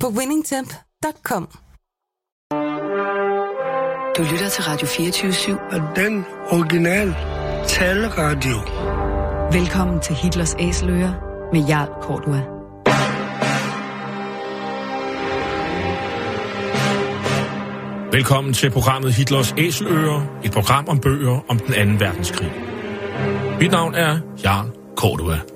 på winningtemp.com. Du lytter til Radio 24 Og den original taleradio. Velkommen til Hitlers Æseløer med Jarl Kortua. Velkommen til programmet Hitlers Æseløer, et program om bøger om den anden verdenskrig. Mit navn er Jarl Kortua.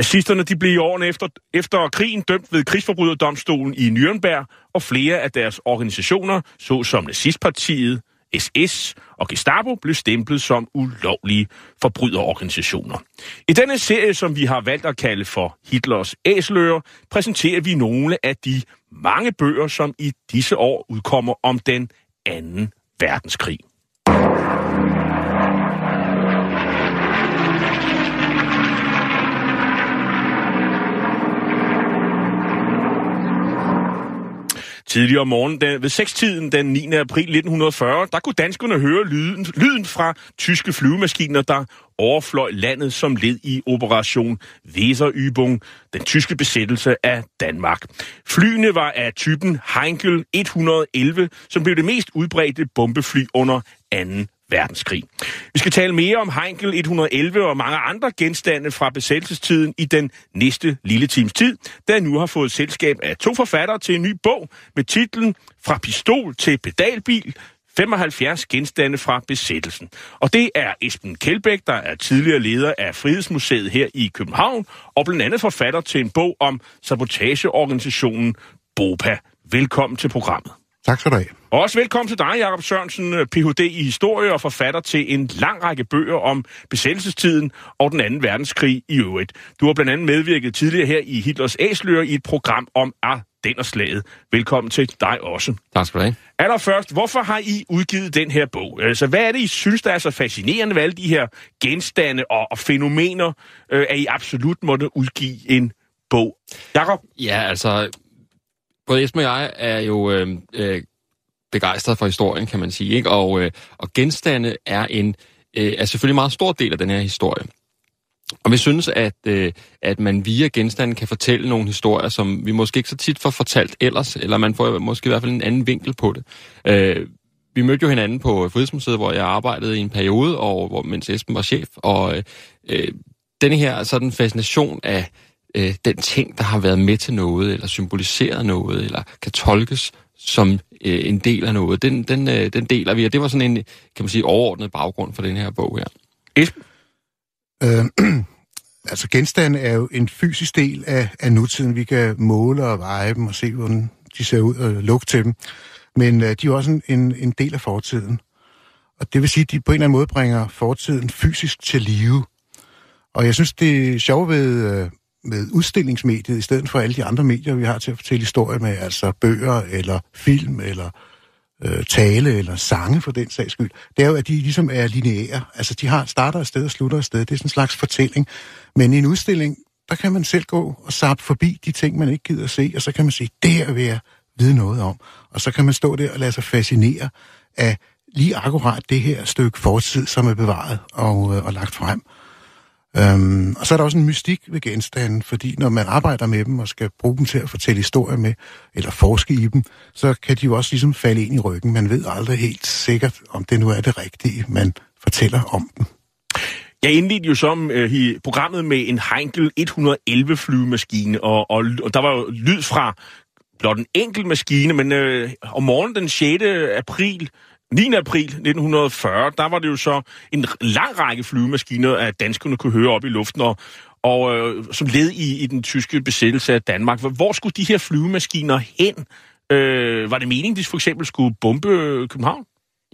Nazisterne de blev i årene efter, efter krigen dømt ved krigsforbryderdomstolen i Nürnberg, og flere af deres organisationer, såsom nazistpartiet, SS og Gestapo, blev stemplet som ulovlige forbryderorganisationer. I denne serie, som vi har valgt at kalde for Hitlers æsløer, præsenterer vi nogle af de mange bøger, som i disse år udkommer om den anden verdenskrig. Tidligere om morgenen, den, ved 6-tiden den 9. april 1940, der kunne danskerne høre lyden, lyden fra tyske flyvemaskiner, der overfløj landet som led i Operation Weserübung, den tyske besættelse af Danmark. Flyene var af typen Heinkel 111, som blev det mest udbredte bombefly under 2 verdenskrig. Vi skal tale mere om Heinkel 111 og mange andre genstande fra besættelsestiden i den næste lille times tid, da jeg nu har fået selskab af to forfattere til en ny bog med titlen Fra pistol til pedalbil, 75 genstande fra besættelsen. Og det er Esben Kjeldbæk, der er tidligere leder af Frihedsmuseet her i København, og blandt andet forfatter til en bog om sabotageorganisationen BOPA. Velkommen til programmet. Tak skal du have. Og også velkommen til dig, Jakob Sørensen, Ph.D. i historie og forfatter til en lang række bøger om besættelsestiden og den anden verdenskrig i øvrigt. Du har blandt andet medvirket tidligere her i Hitlers Æslør i et program om Ardennerslaget. Velkommen til dig også. Tak skal du have. Allerførst, hvorfor har I udgivet den her bog? Altså, hvad er det, I synes, der er så fascinerende ved alle de her genstande og, og fænomener, øh, at I absolut måtte udgive en bog? Jakob? Ja, altså, både Esben og jeg er jo øh, øh, begejstret for historien, kan man sige. Ikke? Og, øh, og genstande er en øh, er selvfølgelig en meget stor del af den her historie. Og vi synes, at, øh, at man via genstanden kan fortælle nogle historier, som vi måske ikke så tit får fortalt ellers, eller man får måske i hvert fald en anden vinkel på det. Øh, vi mødte jo hinanden på Frihedsmuseet, hvor jeg arbejdede i en periode, og hvor, mens Esben var chef, og øh, øh denne her sådan fascination af øh, den ting, der har været med til noget, eller symboliseret noget, eller kan tolkes som øh, en del af noget, den, den, øh, den deler vi, og det var sådan en, kan man sige, overordnet baggrund for den her bog her. Esben? Øh, altså genstande er jo en fysisk del af, af nutiden. Vi kan måle og veje dem og se, hvordan de ser ud og lugte til dem. Men øh, de er jo også en, en, en del af fortiden. Og det vil sige, at de på en eller anden måde bringer fortiden fysisk til live. Og jeg synes, det er sjovt ved, øh, med udstillingsmediet, i stedet for alle de andre medier, vi har til at fortælle historier med, altså bøger, eller film, eller øh, tale, eller sange for den sags skyld, det er jo, at de ligesom er lineære. Altså, de har starter et sted og slutter et sted. Det er sådan en slags fortælling. Men i en udstilling, der kan man selv gå og sappe forbi de ting, man ikke gider at se, og så kan man sige, det her vil jeg vide noget om. Og så kan man stå der og lade sig fascinere af lige akkurat det her stykke fortid, som er bevaret og, øh, og lagt frem. Øhm, og så er der også en mystik ved genstanden, fordi når man arbejder med dem og skal bruge dem til at fortælle historier med, eller forske i dem, så kan de jo også ligesom falde ind i ryggen. Man ved aldrig helt sikkert, om det nu er det rigtige, man fortæller om dem. Jeg indledte jo som øh, i programmet med en Heinkel 111 flyvemaskine, og, og, og der var jo lyd fra blot en enkelt maskine, men øh, om morgenen den 6. april 9. april 1940, der var det jo så en lang række flyvemaskiner, at danskerne kunne høre op i luften, og, og øh, som led i, i den tyske besættelse af Danmark. Hvor skulle de her flyvemaskiner hen? Øh, var det meningen, de for eksempel skulle bombe København?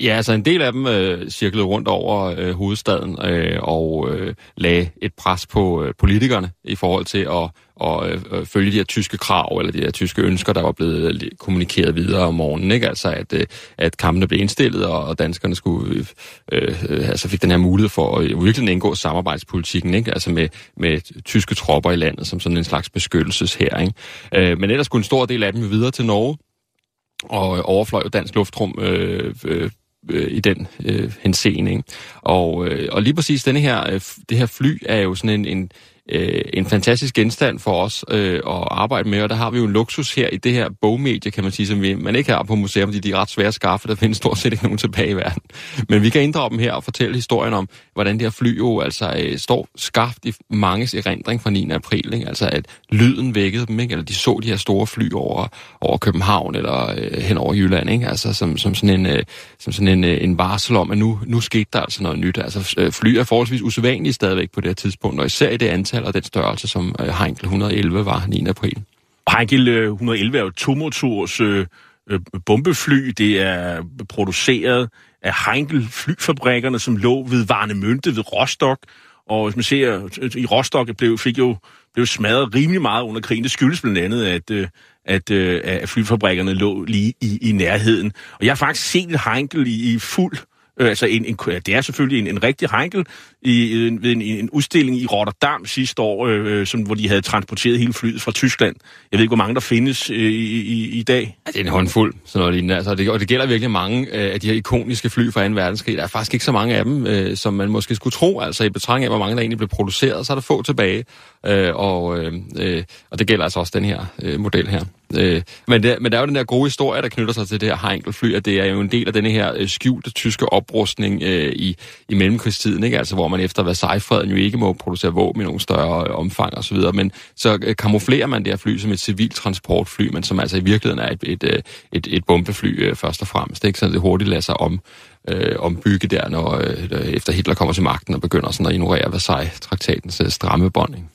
Ja, altså en del af dem øh, cirklede rundt over øh, hovedstaden øh, og øh, lagde et pres på øh, politikerne i forhold til at og, øh, følge de her tyske krav, eller de her tyske ønsker, der var blevet kommunikeret videre om morgenen. Ikke? Altså at, øh, at kampene blev indstillet, og danskerne skulle, øh, øh, altså fik den her mulighed for at øh, virkelig indgå samarbejdspolitikken, ikke? altså med, med tyske tropper i landet, som sådan en slags beskyttelsesher. Ikke? Øh, men ellers skulle en stor del af dem videre til Norge, og overfløj jo dansk luftrum øh, øh, øh, i den øh, henseende. Og, øh, og lige præcis denne her, øh, det her fly er jo sådan en, en øh, en fantastisk genstand for os øh, at arbejde med, og der har vi jo en luksus her i det her bogmedie, kan man sige, som vi, man ikke har på museum, fordi de er ret svære at skaffe, der findes stort set ikke nogen tilbage i verden. Men vi kan inddrage dem her og fortælle historien om, hvordan det her fly jo altså øh, står skaft i manges erindring fra 9. april, ikke? altså at lyden vækkede dem, ikke? eller de så de her store fly over, over København eller øh, hen over Jylland, ikke? altså som, som sådan, en, øh, som sådan en, øh, en varsel om, at nu, nu skete der altså noget nyt. Altså øh, fly er forholdsvis usædvanlige stadigvæk på det her tidspunkt, og især i det antal antal og den størrelse, som øh, Heinkel 111 var 9. april. Heinkel øh, 111 er jo tomotors øh, øh, bombefly. Det er produceret af Heinkel flyfabrikkerne, som lå ved Varnemønte ved Rostock. Og hvis man ser, øh, i Rostock blev, fik jo blev smadret rimelig meget under krigen. Det skyldes blandt andet, at, at, at flyfabrikkerne lå lige i, i nærheden. Og jeg har faktisk set Heinkel i, i fuld Øh, Øh, altså en, en, det er selvfølgelig en, en rigtig heinkel i, en, ved en, en udstilling i Rotterdam sidste år, øh, øh, som, hvor de havde transporteret hele flyet fra Tyskland. Jeg ved ikke, hvor mange der findes øh, i, i, i dag. Ja, det er en håndfuld, sådan noget lignende. Altså, det, og det gælder virkelig mange øh, af de her ikoniske fly fra 2. verdenskrig. Der er faktisk ikke så mange af dem, øh, som man måske skulle tro. Altså i betragtning af, hvor mange der egentlig blev produceret, så er der få tilbage. Øh, og, øh, øh og det gælder altså også den her øh, model her. Øh, men, det, men der er jo den der gode historie, der knytter sig til det her Heinkel-fly, at det er jo en del af den her øh, skjulte tyske oprustning øh, i, i mellemkrigstiden, ikke? Altså, hvor man efter Versailles-freden jo ikke må producere våben i nogen større øh, omfang osv., men så øh, kamuflerer man det her fly som et civilt transportfly, men som altså i virkeligheden er et, et, et, øh, et, et bombefly øh, først og fremmest, ikke? så det hurtigt lader sig om øh, ombygge der, når øh, efter Hitler kommer til magten og begynder sådan at ignorere Versailles-traktatens øh, stramme bånding.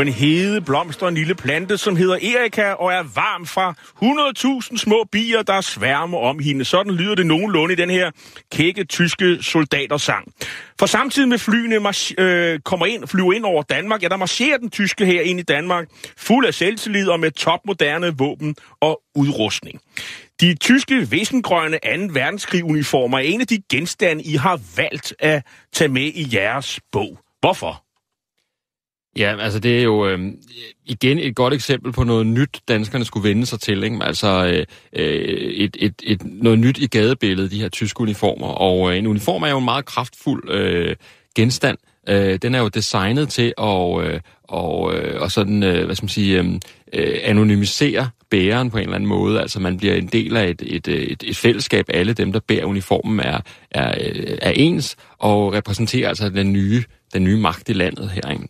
På en hede blomster en lille plante, som hedder Erika og er varm fra 100.000 små bier, der sværmer om hende. Sådan lyder det nogenlunde i den her kække tyske soldatersang. For samtidig med flyene øh, kommer ind, flyver ind over Danmark, ja, der marcherer den tyske her ind i Danmark, fuld af selvtillid og med topmoderne våben og udrustning. De tyske vissengrønne 2. verdenskrig uniformer er en af de genstande, I har valgt at tage med i jeres bog. Hvorfor? Ja, altså det er jo øh, igen et godt eksempel på noget nyt, danskerne skulle vende sig til. Ikke? Altså øh, øh, et, et, et, noget nyt i gadebilledet, de her tyske uniformer. Og øh, en uniform er jo en meget kraftfuld øh, genstand. Øh, den er jo designet til at øh, og, øh, og sådan, øh, hvad skal man sige, øhm, øh, anonymisere bæreren på en eller anden måde. Altså man bliver en del af et, et, øh, et, et fællesskab. Alle dem, der bærer uniformen, er, er, øh, er ens og repræsenterer altså den nye, den nye magt i landet herinde.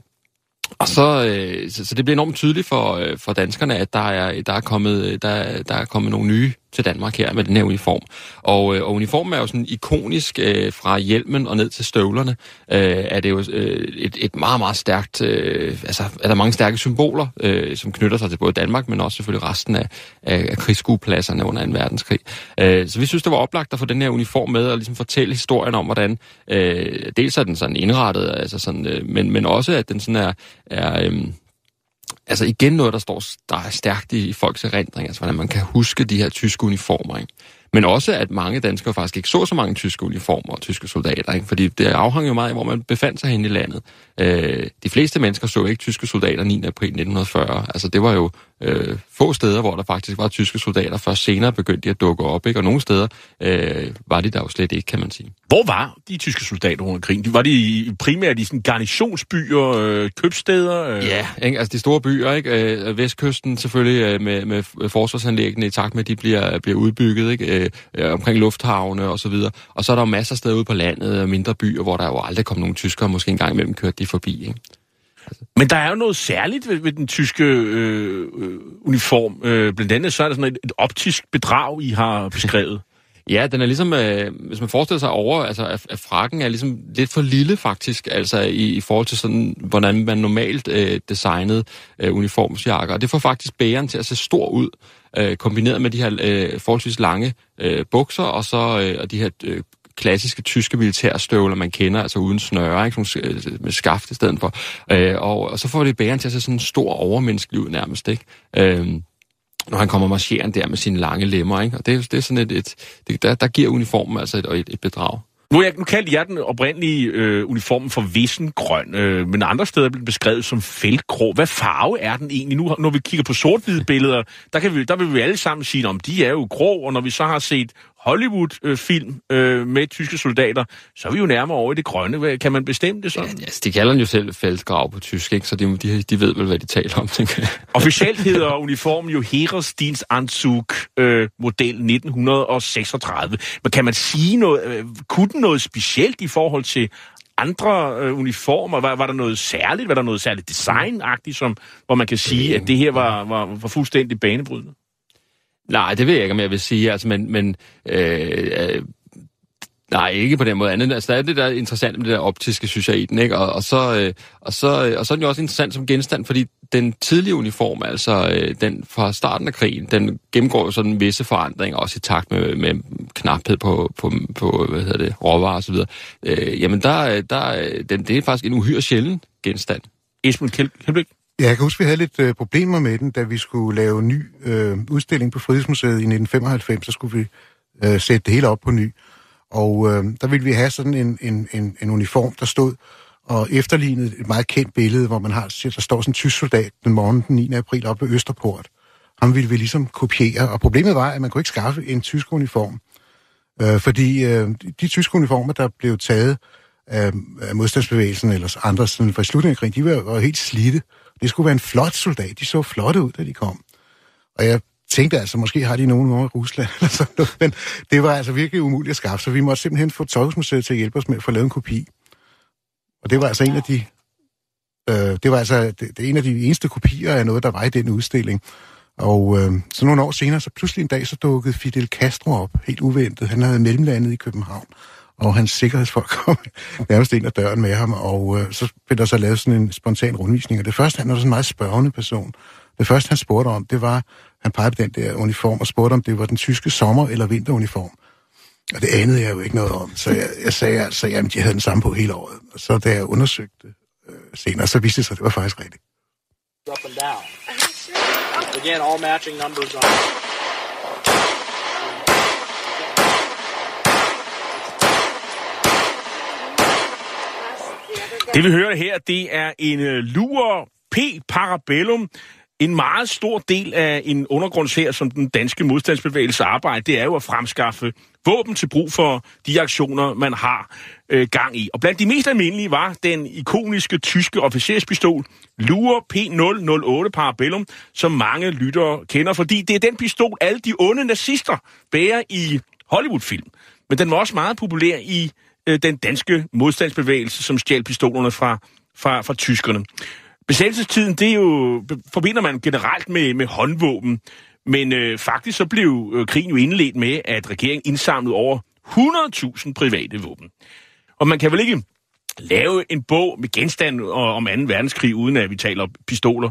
Og så, øh, så, så det bliver enormt tydeligt for, øh, for danskerne, at der er, der, er kommet, øh, der, der er kommet nogle nye til Danmark her med den her uniform. Og, øh, og uniformen er jo sådan ikonisk øh, fra hjelmen og ned til støvlerne. Øh, er det jo øh, et, et meget, meget stærkt... Øh, altså, er der mange stærke symboler, øh, som knytter sig til både Danmark, men også selvfølgelig resten af, af, af krigsskuepladserne under 2. verdenskrig. Øh, så vi synes, det var oplagt at få den her uniform med og ligesom fortælle historien om, hvordan... Øh, dels er den sådan indrettet, altså sådan, øh, men, men også, at den sådan er... er øh, altså igen noget, der står der er stærkt i, folks erindring, altså hvordan man kan huske de her tyske uniformer. Ikke? Men også, at mange danskere faktisk ikke så så mange tyske uniformer og tyske soldater, ikke? fordi det afhang jo meget af, hvor man befandt sig hen i landet. Øh, de fleste mennesker så ikke tyske soldater 9. april 1940. Altså det var jo øh, få steder, hvor der faktisk var tyske soldater. før senere begyndte de at dukke op, ikke? og nogle steder øh, var de der jo slet ikke, kan man sige. Hvor var de tyske soldater under krigen? Var de primært i sådan garnisonsbyer, øh, købsteder? Øh? Ja, ikke? altså de store byer, ikke? Øh, Vestkysten selvfølgelig øh, med, med forsvarsanlæggene i takt med, at de bliver, bliver udbygget, ikke? Øh, omkring lufthavne og så videre. Og så er der jo masser af steder ude på landet, mindre byer, hvor der jo aldrig kom nogen tyskere, måske en gang imellem kørte de forbi. Ikke? Men der er jo noget særligt ved, ved den tyske øh, øh, uniform. Øh, blandt andet så er der sådan et, et optisk bedrag, I har beskrevet. Ja, den er ligesom, øh, hvis man forestiller sig over, altså at, at frakken er ligesom lidt for lille faktisk, altså i, i forhold til sådan, hvordan man normalt øh, designede øh, uniformsjakker. Og det får faktisk bæren til at se stor ud, øh, kombineret med de her øh, forholdsvis lange øh, bukser, og så øh, og de her øh, klassiske tyske militærstøvler, man kender, altså uden snøre, ikke? Sådan, øh, med skaft i stedet for. Øh, og, og så får det bæren til at se sådan en stor overmenneskelig ud nærmest, ikke? Øh, når han kommer marcherende der med sine lange lemmer, ikke? Og det, det er sådan et, et det, der, der giver uniformen altså et, et, et bedrag. Nu, jeg, nu kaldte jeg den oprindelige øh, uniform for vissengrøn, øh, men andre steder bliver beskrevet som feltgrå. Hvad farve er den egentlig? Nu, når vi kigger på sort-hvide billeder, der, kan vi, der vil vi alle sammen sige, om de er jo grå, og når vi så har set Hollywood-film øh, med tyske soldater, så er vi jo nærmere over i det grønne. Kan man bestemme det sådan? Ja, altså, de kalder den jo selv feltgrav på tysk, ikke? så de, de, de ved vel, hvad de taler om. Officielt hedder uniformen jo Heeresdienstanzug øh, model 1936. Men kan man sige noget, øh, kunne den noget specielt i forhold til andre øh, uniformer? Var, var der noget særligt? Var der noget særligt designagtigt, som, hvor man kan sige, at det her var, var, var fuldstændig banebrydende? Nej, det ved jeg ikke, om jeg vil sige. Altså, men, men øh, øh, Nej, ikke på den måde andet. Altså, der er det der interessant med det der optiske, synes jeg, i den, ikke? Og, og, så, øh, og, så, øh, og så er den jo også interessant som genstand, fordi den tidlige uniform, altså øh, den fra starten af krigen, den gennemgår jo sådan visse forandringer, også i takt med, med knaphed på, på, på hvad hedder det, råvarer og. Øh, jamen, der, øh, der, øh, den, det er faktisk en uhyre sjælden genstand. Esben Kjellbæk? Ja, jeg kan huske, vi havde lidt øh, problemer med den, da vi skulle lave en ny øh, udstilling på Frihedsmuseet i 1995, så skulle vi øh, sætte det hele op på ny. Og øh, der ville vi have sådan en, en, en, en uniform, der stod og efterlignede et meget kendt billede, hvor man har, der står sådan en tysk soldat den morgen den 9. april oppe ved Østerport. Ham ville vi ligesom kopiere, og problemet var, at man kunne ikke skaffe en tysk uniform. Øh, fordi øh, de tyske uniformer, der blev taget af, af modstandsbevægelsen eller andre sådan, fra slutningen af krigen, de var, var helt slidte. Det skulle være en flot soldat. De så flotte ud, da de kom. Og jeg tænkte altså, måske har de nogen over i Rusland eller sådan noget, men det var altså virkelig umuligt at skaffe, så vi måtte simpelthen få Tøjhusmuseet til at hjælpe os med at få lavet en kopi. Og det var altså en af de, øh, det var altså det, det er en af de eneste kopier af noget, der var i den udstilling. Og øh, så nogle år senere, så pludselig en dag, så dukkede Fidel Castro op, helt uventet. Han havde mellemlandet i København, og hans sikkerhedsfolk kom nærmest ind ad døren med ham, og øh, så blev der så lavet sådan en spontan rundvisning. Og det første, han var sådan en meget spørgende person. Det første, han spurgte om, det var, han pegede på den der uniform og spurgte, om det var den tyske sommer- eller vinteruniform. Og det anede jeg jo ikke noget om, så jeg, jeg sagde altså, at de havde den samme på hele året. Og så da jeg undersøgte øh, senere, så viste det sig, at det var faktisk rigtigt. Up and down. Again, all matching numbers on Det vi hører her, det er en øh, lurer P. Parabellum. En meget stor del af en undergrundshær, som den danske modstandsbevægelse arbejder, det er jo at fremskaffe våben til brug for de aktioner, man har øh, gang i. Og blandt de mest almindelige var den ikoniske tyske officerspistol Lure P008 Parabellum, som mange lyttere kender, fordi det er den pistol, alle de onde nazister bærer i Hollywoodfilm. Men den var også meget populær i øh, den danske modstandsbevægelse, som stjal pistolerne fra, fra, fra tyskerne. Besættelsestiden, det er jo, forbinder man generelt med, med håndvåben, men øh, faktisk så blev øh, krigen jo indledt med, at regeringen indsamlede over 100.000 private våben. Og man kan vel ikke lave en bog med genstand om 2. verdenskrig, uden at vi taler pistoler?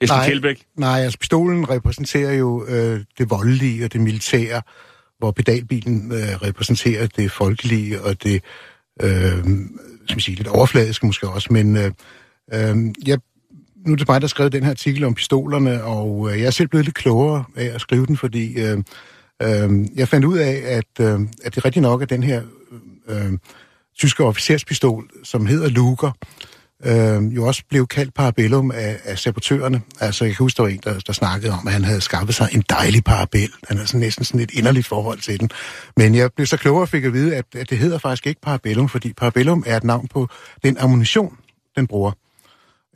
Esben nej, Kjellbæk? Nej, altså pistolen repræsenterer jo øh, det voldelige og det militære, hvor pedalbilen øh, repræsenterer det folkelige og det øh, skal sige, lidt overfladiske måske også, men øh, øh, jeg, nu er det mig, der skrev den her artikel om pistolerne, og øh, jeg er selv blevet lidt klogere af at skrive den, fordi øh, Øh, jeg fandt ud af, at, øh, at det rigtig nok er den her øh, øh, tyske officerspistol, som hedder Luger, øh, øh, jo også blev kaldt parabellum af, af sabotørerne. Altså, jeg kan huske, der var en, der, der snakkede om, at han havde skaffet sig en dejlig parabel. Han havde sådan næsten sådan et inderligt forhold til den. Men jeg blev så klogere og fik at vide, at, at det hedder faktisk ikke parabellum, fordi parabellum er et navn på den ammunition, den bruger.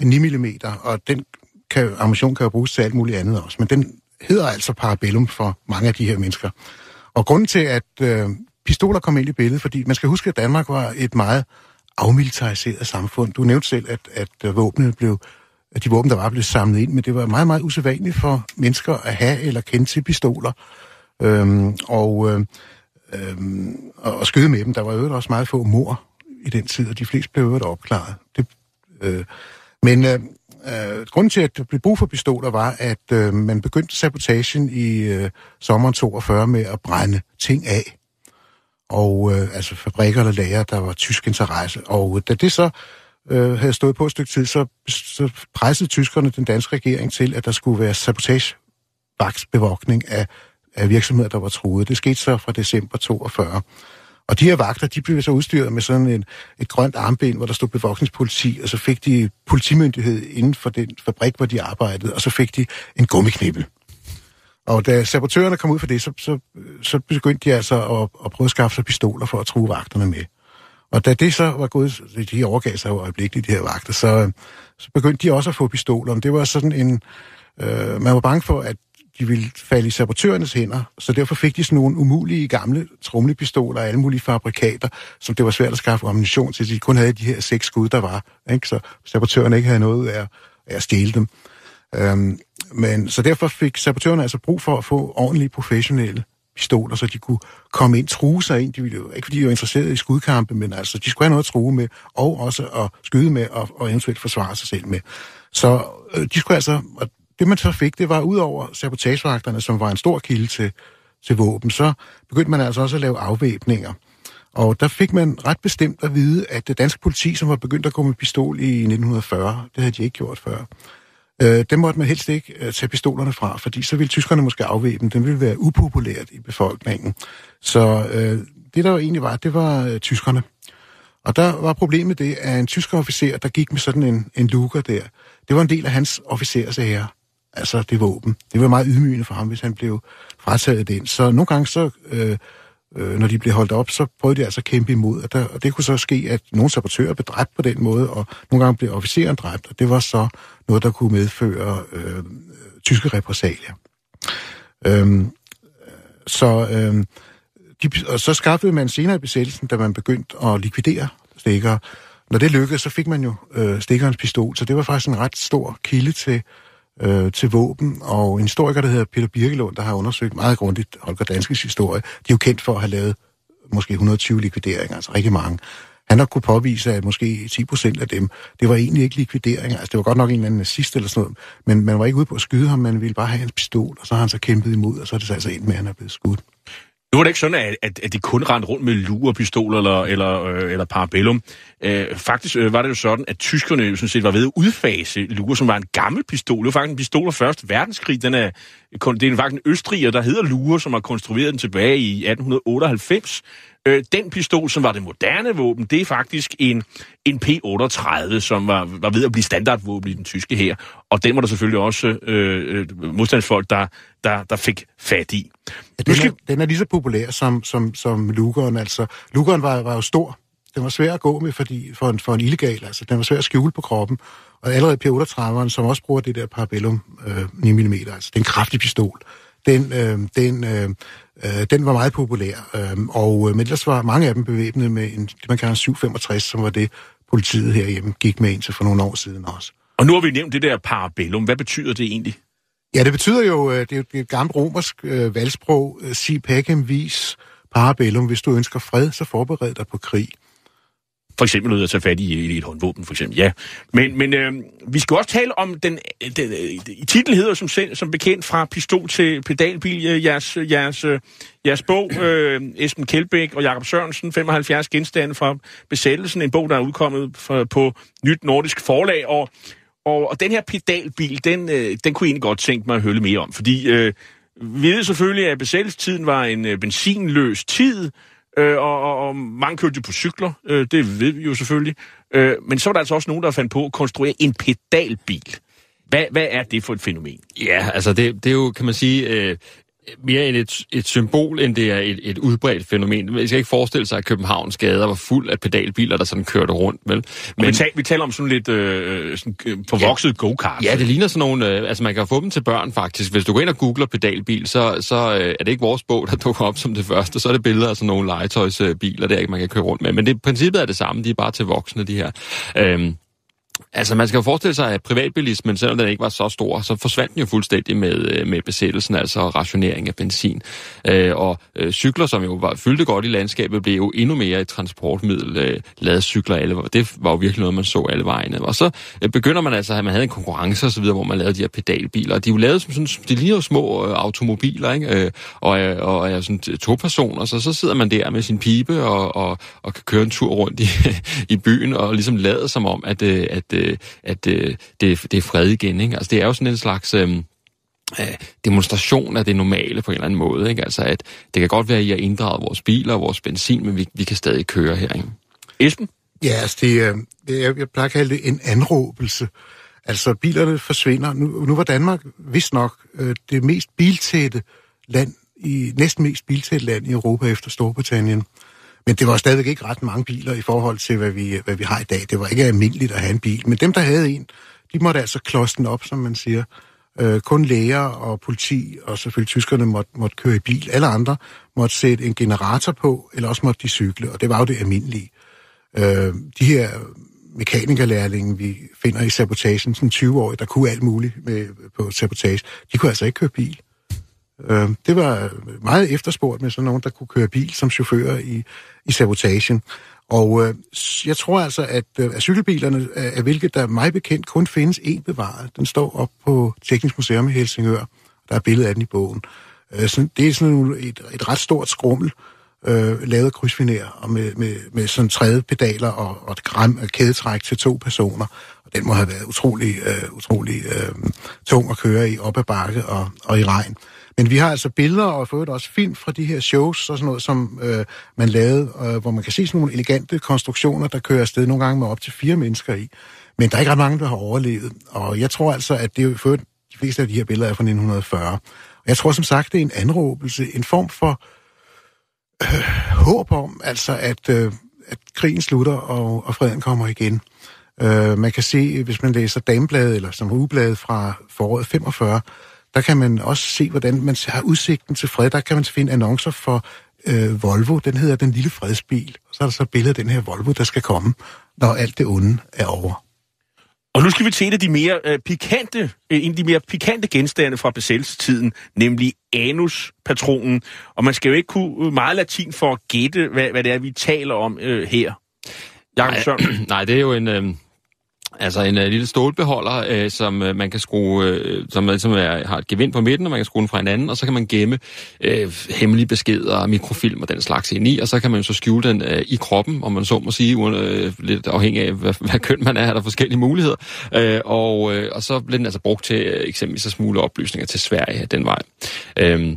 En 9 mm, og den kan, ammunition kan jo bruges til alt muligt andet også. Men den hedder altså parabellum for mange af de her mennesker. Og grunden til, at øh, pistoler kom ind i billedet, fordi man skal huske, at Danmark var et meget afmilitariseret samfund. Du nævnte selv, at, at øh, våbnene blev, at de våben, der var, blev samlet ind, men det var meget, meget usædvanligt for mennesker at have eller kende til pistoler. Øhm, og, øh, øhm, og skyde med dem. Der var jo også meget få mor i den tid, og de fleste blev jo opklaret. Det, øh, men øh, øh, grunden til, at der blev brug for pistoler, var, at øh, man begyndte sabotagen i øh, sommeren 42 med at brænde ting af og øh, altså fabrikker eller lager, der var tysk interesse. Og øh, da det så øh, havde stået på et stykke tid, så, så pressede tyskerne den danske regering til, at der skulle være sabotagevaksbevogtning af, af virksomheder, der var truet. Det skete så fra december 42. Og de her vagter, de blev så udstyret med sådan en, et grønt armbind, hvor der stod bevogtningspoliti, og så fik de politimyndighed inden for den fabrik, hvor de arbejdede, og så fik de en gummiknibbel. Og da sabotørerne kom ud for det, så, så, så begyndte de altså at, at prøve at skaffe sig pistoler for at true vagterne med. Og da det så var gået, de overgav sig jo øjeblikkeligt, de her vagter, så, så begyndte de også at få pistoler. det var sådan en... Øh, man var bange for, at de ville falde i sabotørernes hænder, så derfor fik de sådan nogle umulige gamle trumlepistoler og alle mulige fabrikater, som det var svært at skaffe ammunition til. De kun havde de her seks skud, der var, ikke? så sabotørerne ikke havde noget af, af at stjæle dem. Øhm, men, så derfor fik sabotørerne altså brug for at få ordentlige professionelle pistoler, så de kunne komme ind, true sig ind. De ville jo, ikke fordi de var interesseret i skudkampe, men altså, de skulle have noget at true med, og også at skyde med, og, og eventuelt forsvare sig selv med. Så øh, de skulle altså, og det man så fik, det var ud over sabotagevagterne, som var en stor kilde til, til våben, så begyndte man altså også at lave afvæbninger. Og der fik man ret bestemt at vide, at det danske politi, som var begyndt at gå med pistol i 1940, det havde de ikke gjort før, Øh, dem måtte man helst ikke øh, tage pistolerne fra, fordi så ville tyskerne måske afvæbne dem. Den ville være upopulært i befolkningen. Så øh, det der jo egentlig var, det var øh, tyskerne. Og der var problemet det, at en tysk officer, der gik med sådan en, en luker der, det var en del af hans officers ære. Altså det våben. Det var meget ydmygende for ham, hvis han blev frataget den. Så nogle gange så... Øh, øh, når de blev holdt op, så prøvede de altså at kæmpe imod. Og, der, og det kunne så ske, at nogle sabotører blev dræbt på den måde, og nogle gange blev officeren dræbt, og det var så noget, der kunne medføre øh, tyske repressalier. Øhm, så, øh, de, og så skaffede man senere i besættelsen, da man begyndte at likvidere stikker. Når det lykkedes, så fik man jo øh, stikkerens pistol, så det var faktisk en ret stor kilde til øh, til våben, og en historiker, der hedder Peter Birkelund, der har undersøgt meget grundigt Holger Danskes historie, de er jo kendt for at have lavet måske 120 likvideringer, altså rigtig mange. Han har kunne påvise, at måske 10 procent af dem, det var egentlig ikke likvideringer. Altså, det var godt nok en eller anden nazist eller sådan noget, men man var ikke ude på at skyde ham, man ville bare have en pistol, og så har han så kæmpet imod, og så er det så altså ind med, at han er blevet skudt. Nu var det ikke sådan, at, at, at de kun rendte rundt med lurepistoler eller, eller, øh, eller parabellum. Øh, faktisk øh, var det jo sådan, at tyskerne jo sådan set var ved at udfase luger, som var en gammel pistol. Det var faktisk en pistol af Første Verdenskrig. Den er, det er faktisk en østriger, der hedder Luger, som har konstrueret den tilbage i 1898. Øh, den pistol, som var det moderne våben, det er faktisk en, en P-38, som var, var ved at blive standardvåben i den tyske her. Og den var der selvfølgelig også øh, øh, modstandsfolk, der, der, der fik fat i. Ja, den, er, den er lige så populær som, som, som Lugeren. Altså, Lugeren var, var jo stor. Den var svær at gå med fordi, for, en, for en illegal. Altså, den var svær at skjule på kroppen. Og allerede P-38'eren, som også bruger det der Parabellum øh, 9 mm, altså den kraftige pistol, den, øh, den, øh, øh, den var meget populær. Øh, og, øh, men ellers var mange af dem bevæbnet med en, det, man kalder en 765, som var det, politiet herhjemme gik med indtil for nogle år siden også. Og nu har vi nævnt det der parabellum. Hvad betyder det egentlig? Ja, det betyder jo, øh, det er et gammelt romersk øh, valgsprog, øh, si pacem vis parabellum. Hvis du ønsker fred, så forbered dig på krig. For eksempel ud at tage fat i, i et håndvåben, for eksempel, ja. Men, men øh, vi skal også tale om den, øh, den øh, den titlen hedder som, som bekendt fra pistol til pedalbil, øh, jeres, øh, jeres, øh, jeres bog, øh, Esben Kjeldbæk og Jakob Sørensen, 75 genstande fra besættelsen, en bog, der er udkommet for, på Nyt Nordisk Forlag, og, og, og den her pedalbil, den, øh, den kunne jeg egentlig godt tænke mig at høre mere om, fordi øh, vi ved selvfølgelig, at besættelsestiden var en øh, benzinløs tid, øh, og, og, og mange kørte på cykler, øh, det ved vi jo selvfølgelig. Øh, men så var der altså også nogen, der fandt på at konstruere en pedalbil. Hvad, hvad er det for et fænomen? Ja, altså det, det er jo, kan man sige, øh, mere et, et symbol, end det er et, et udbredt fænomen. Man skal ikke forestille sig, at Københavns gader var fuld af pedalbiler, der sådan kørte rundt. Vel? Men, vi, taler, vi taler om sådan lidt øh, sådan, øh, forvokset ja, go-kart. Ja, det ligner sådan nogle... Øh, altså, man kan få dem til børn, faktisk. Hvis du går ind og googler pedalbil, så, så øh, er det ikke vores bog, der dukker op som det første. Så er det billeder af sådan nogle legetøjsbiler, der man kan køre rundt med. Men det, princippet er det samme. De er bare til voksne, de her. Øhm, Altså, man skal jo forestille sig, at privatbilismen, selvom den ikke var så stor, så forsvandt den jo fuldstændig med, øh, med besættelsen, altså rationering af benzin. Øh, og øh, cykler, som jo var, fyldte godt i landskabet, blev jo endnu mere et transportmiddel. Øh, lavet cykler alle, det var jo virkelig noget, man så alle vejene. Og så øh, begynder man altså, at man havde en konkurrence osv., hvor man lavede de her pedalbiler. De er jo lavet som sådan, de ligner jo små øh, automobiler, ikke? Øh, og, øh, og er sådan to personer, så så sidder man der med sin pibe og, og, og kan køre en tur rundt i, i byen og ligesom lader som om, at, øh, at at, øh, at øh, det, det er fred igen. Ikke? Altså, det er jo sådan en slags... Øh, øh, demonstration af det normale på en eller anden måde. Ikke? Altså, at det kan godt være, at I har inddraget vores biler og vores benzin, men vi, vi kan stadig køre her. Ikke? Esben? Ja, altså det, det er, jeg plejer at kalde det en anråbelse. Altså, bilerne forsvinder. Nu, nu var Danmark vist nok øh, det mest biltætte land, i næsten mest biltætte land i Europa efter Storbritannien. Men det var stadigvæk ikke ret mange biler i forhold til, hvad vi, hvad vi har i dag. Det var ikke almindeligt at have en bil. Men dem, der havde en, de måtte altså kloste den op, som man siger. Øh, kun læger og politi og selvfølgelig tyskerne måtte, måtte køre i bil. Alle andre måtte sætte en generator på, eller også måtte de cykle, og det var jo det almindelige. Øh, de her mekanikerlærlinge, vi finder i sabotagen, sådan 20 år, der kunne alt muligt med, på sabotage, de kunne altså ikke køre bil. Øh, det var meget efterspurgt med sådan nogen, der kunne køre bil som chauffør i, i sabotagen. Og øh, jeg tror altså, at, øh, at cykelbilerne, af hvilket der mig bekendt kun findes én bevaret, den står op på Teknisk Museum i Helsingør. Der er billede af den i bogen. Øh, sådan, det er sådan et, et ret stort skrummel, øh, lavet krydsfiner og med, med, med sådan tredje pedaler og, og et gram, kædetræk til to personer. Og den må have været utrolig, øh, utrolig øh, tung at køre i op ad bakke og, og i regn. Men vi har altså billeder og fået også film fra de her shows og sådan noget, som øh, man lavede, øh, hvor man kan se sådan nogle elegante konstruktioner, der kører afsted nogle gange med op til fire mennesker i. Men der er ikke ret mange, der har overlevet. Og jeg tror altså, at det er jo de fleste af de her billeder er fra 1940. Og jeg tror som sagt, det er en anråbelse, en form for øh, håb om, altså at, øh, at krigen slutter og, og freden kommer igen. Øh, man kan se, hvis man læser Damebladet eller som ugebladet fra foråret 45, der kan man også se, hvordan man har udsigten til fred. Der kan man finde annoncer for øh, Volvo. Den hedder Den Lille Fredsbil. Og så er der så billede af den her Volvo, der skal komme, når alt det onde er over. Og nu skal vi til de mere øh, pikante, øh, en af de mere pikante genstande fra besættelsestiden, nemlig anuspatronen. Og man skal jo ikke kunne meget latin for at gætte, hvad, hvad det er, vi taler om øh, her. Jakob nej, nej, det er jo en... Øh Altså en uh, lille stålbeholder, uh, som uh, man kan skrue, uh, som ligesom er, har et gevind på midten, og man kan skrue den fra hinanden, og så kan man gemme uh, hemmelige beskeder, mikrofilm og den slags ind i, og så kan man så skjule den uh, i kroppen, om man så må sige, uh, lidt afhængig af, hvad, hvad køn man er, er der forskellige muligheder. Uh, og, uh, og så bliver den altså brugt til uh, eksempelvis at smule oplysninger til Sverige den vej. Uh,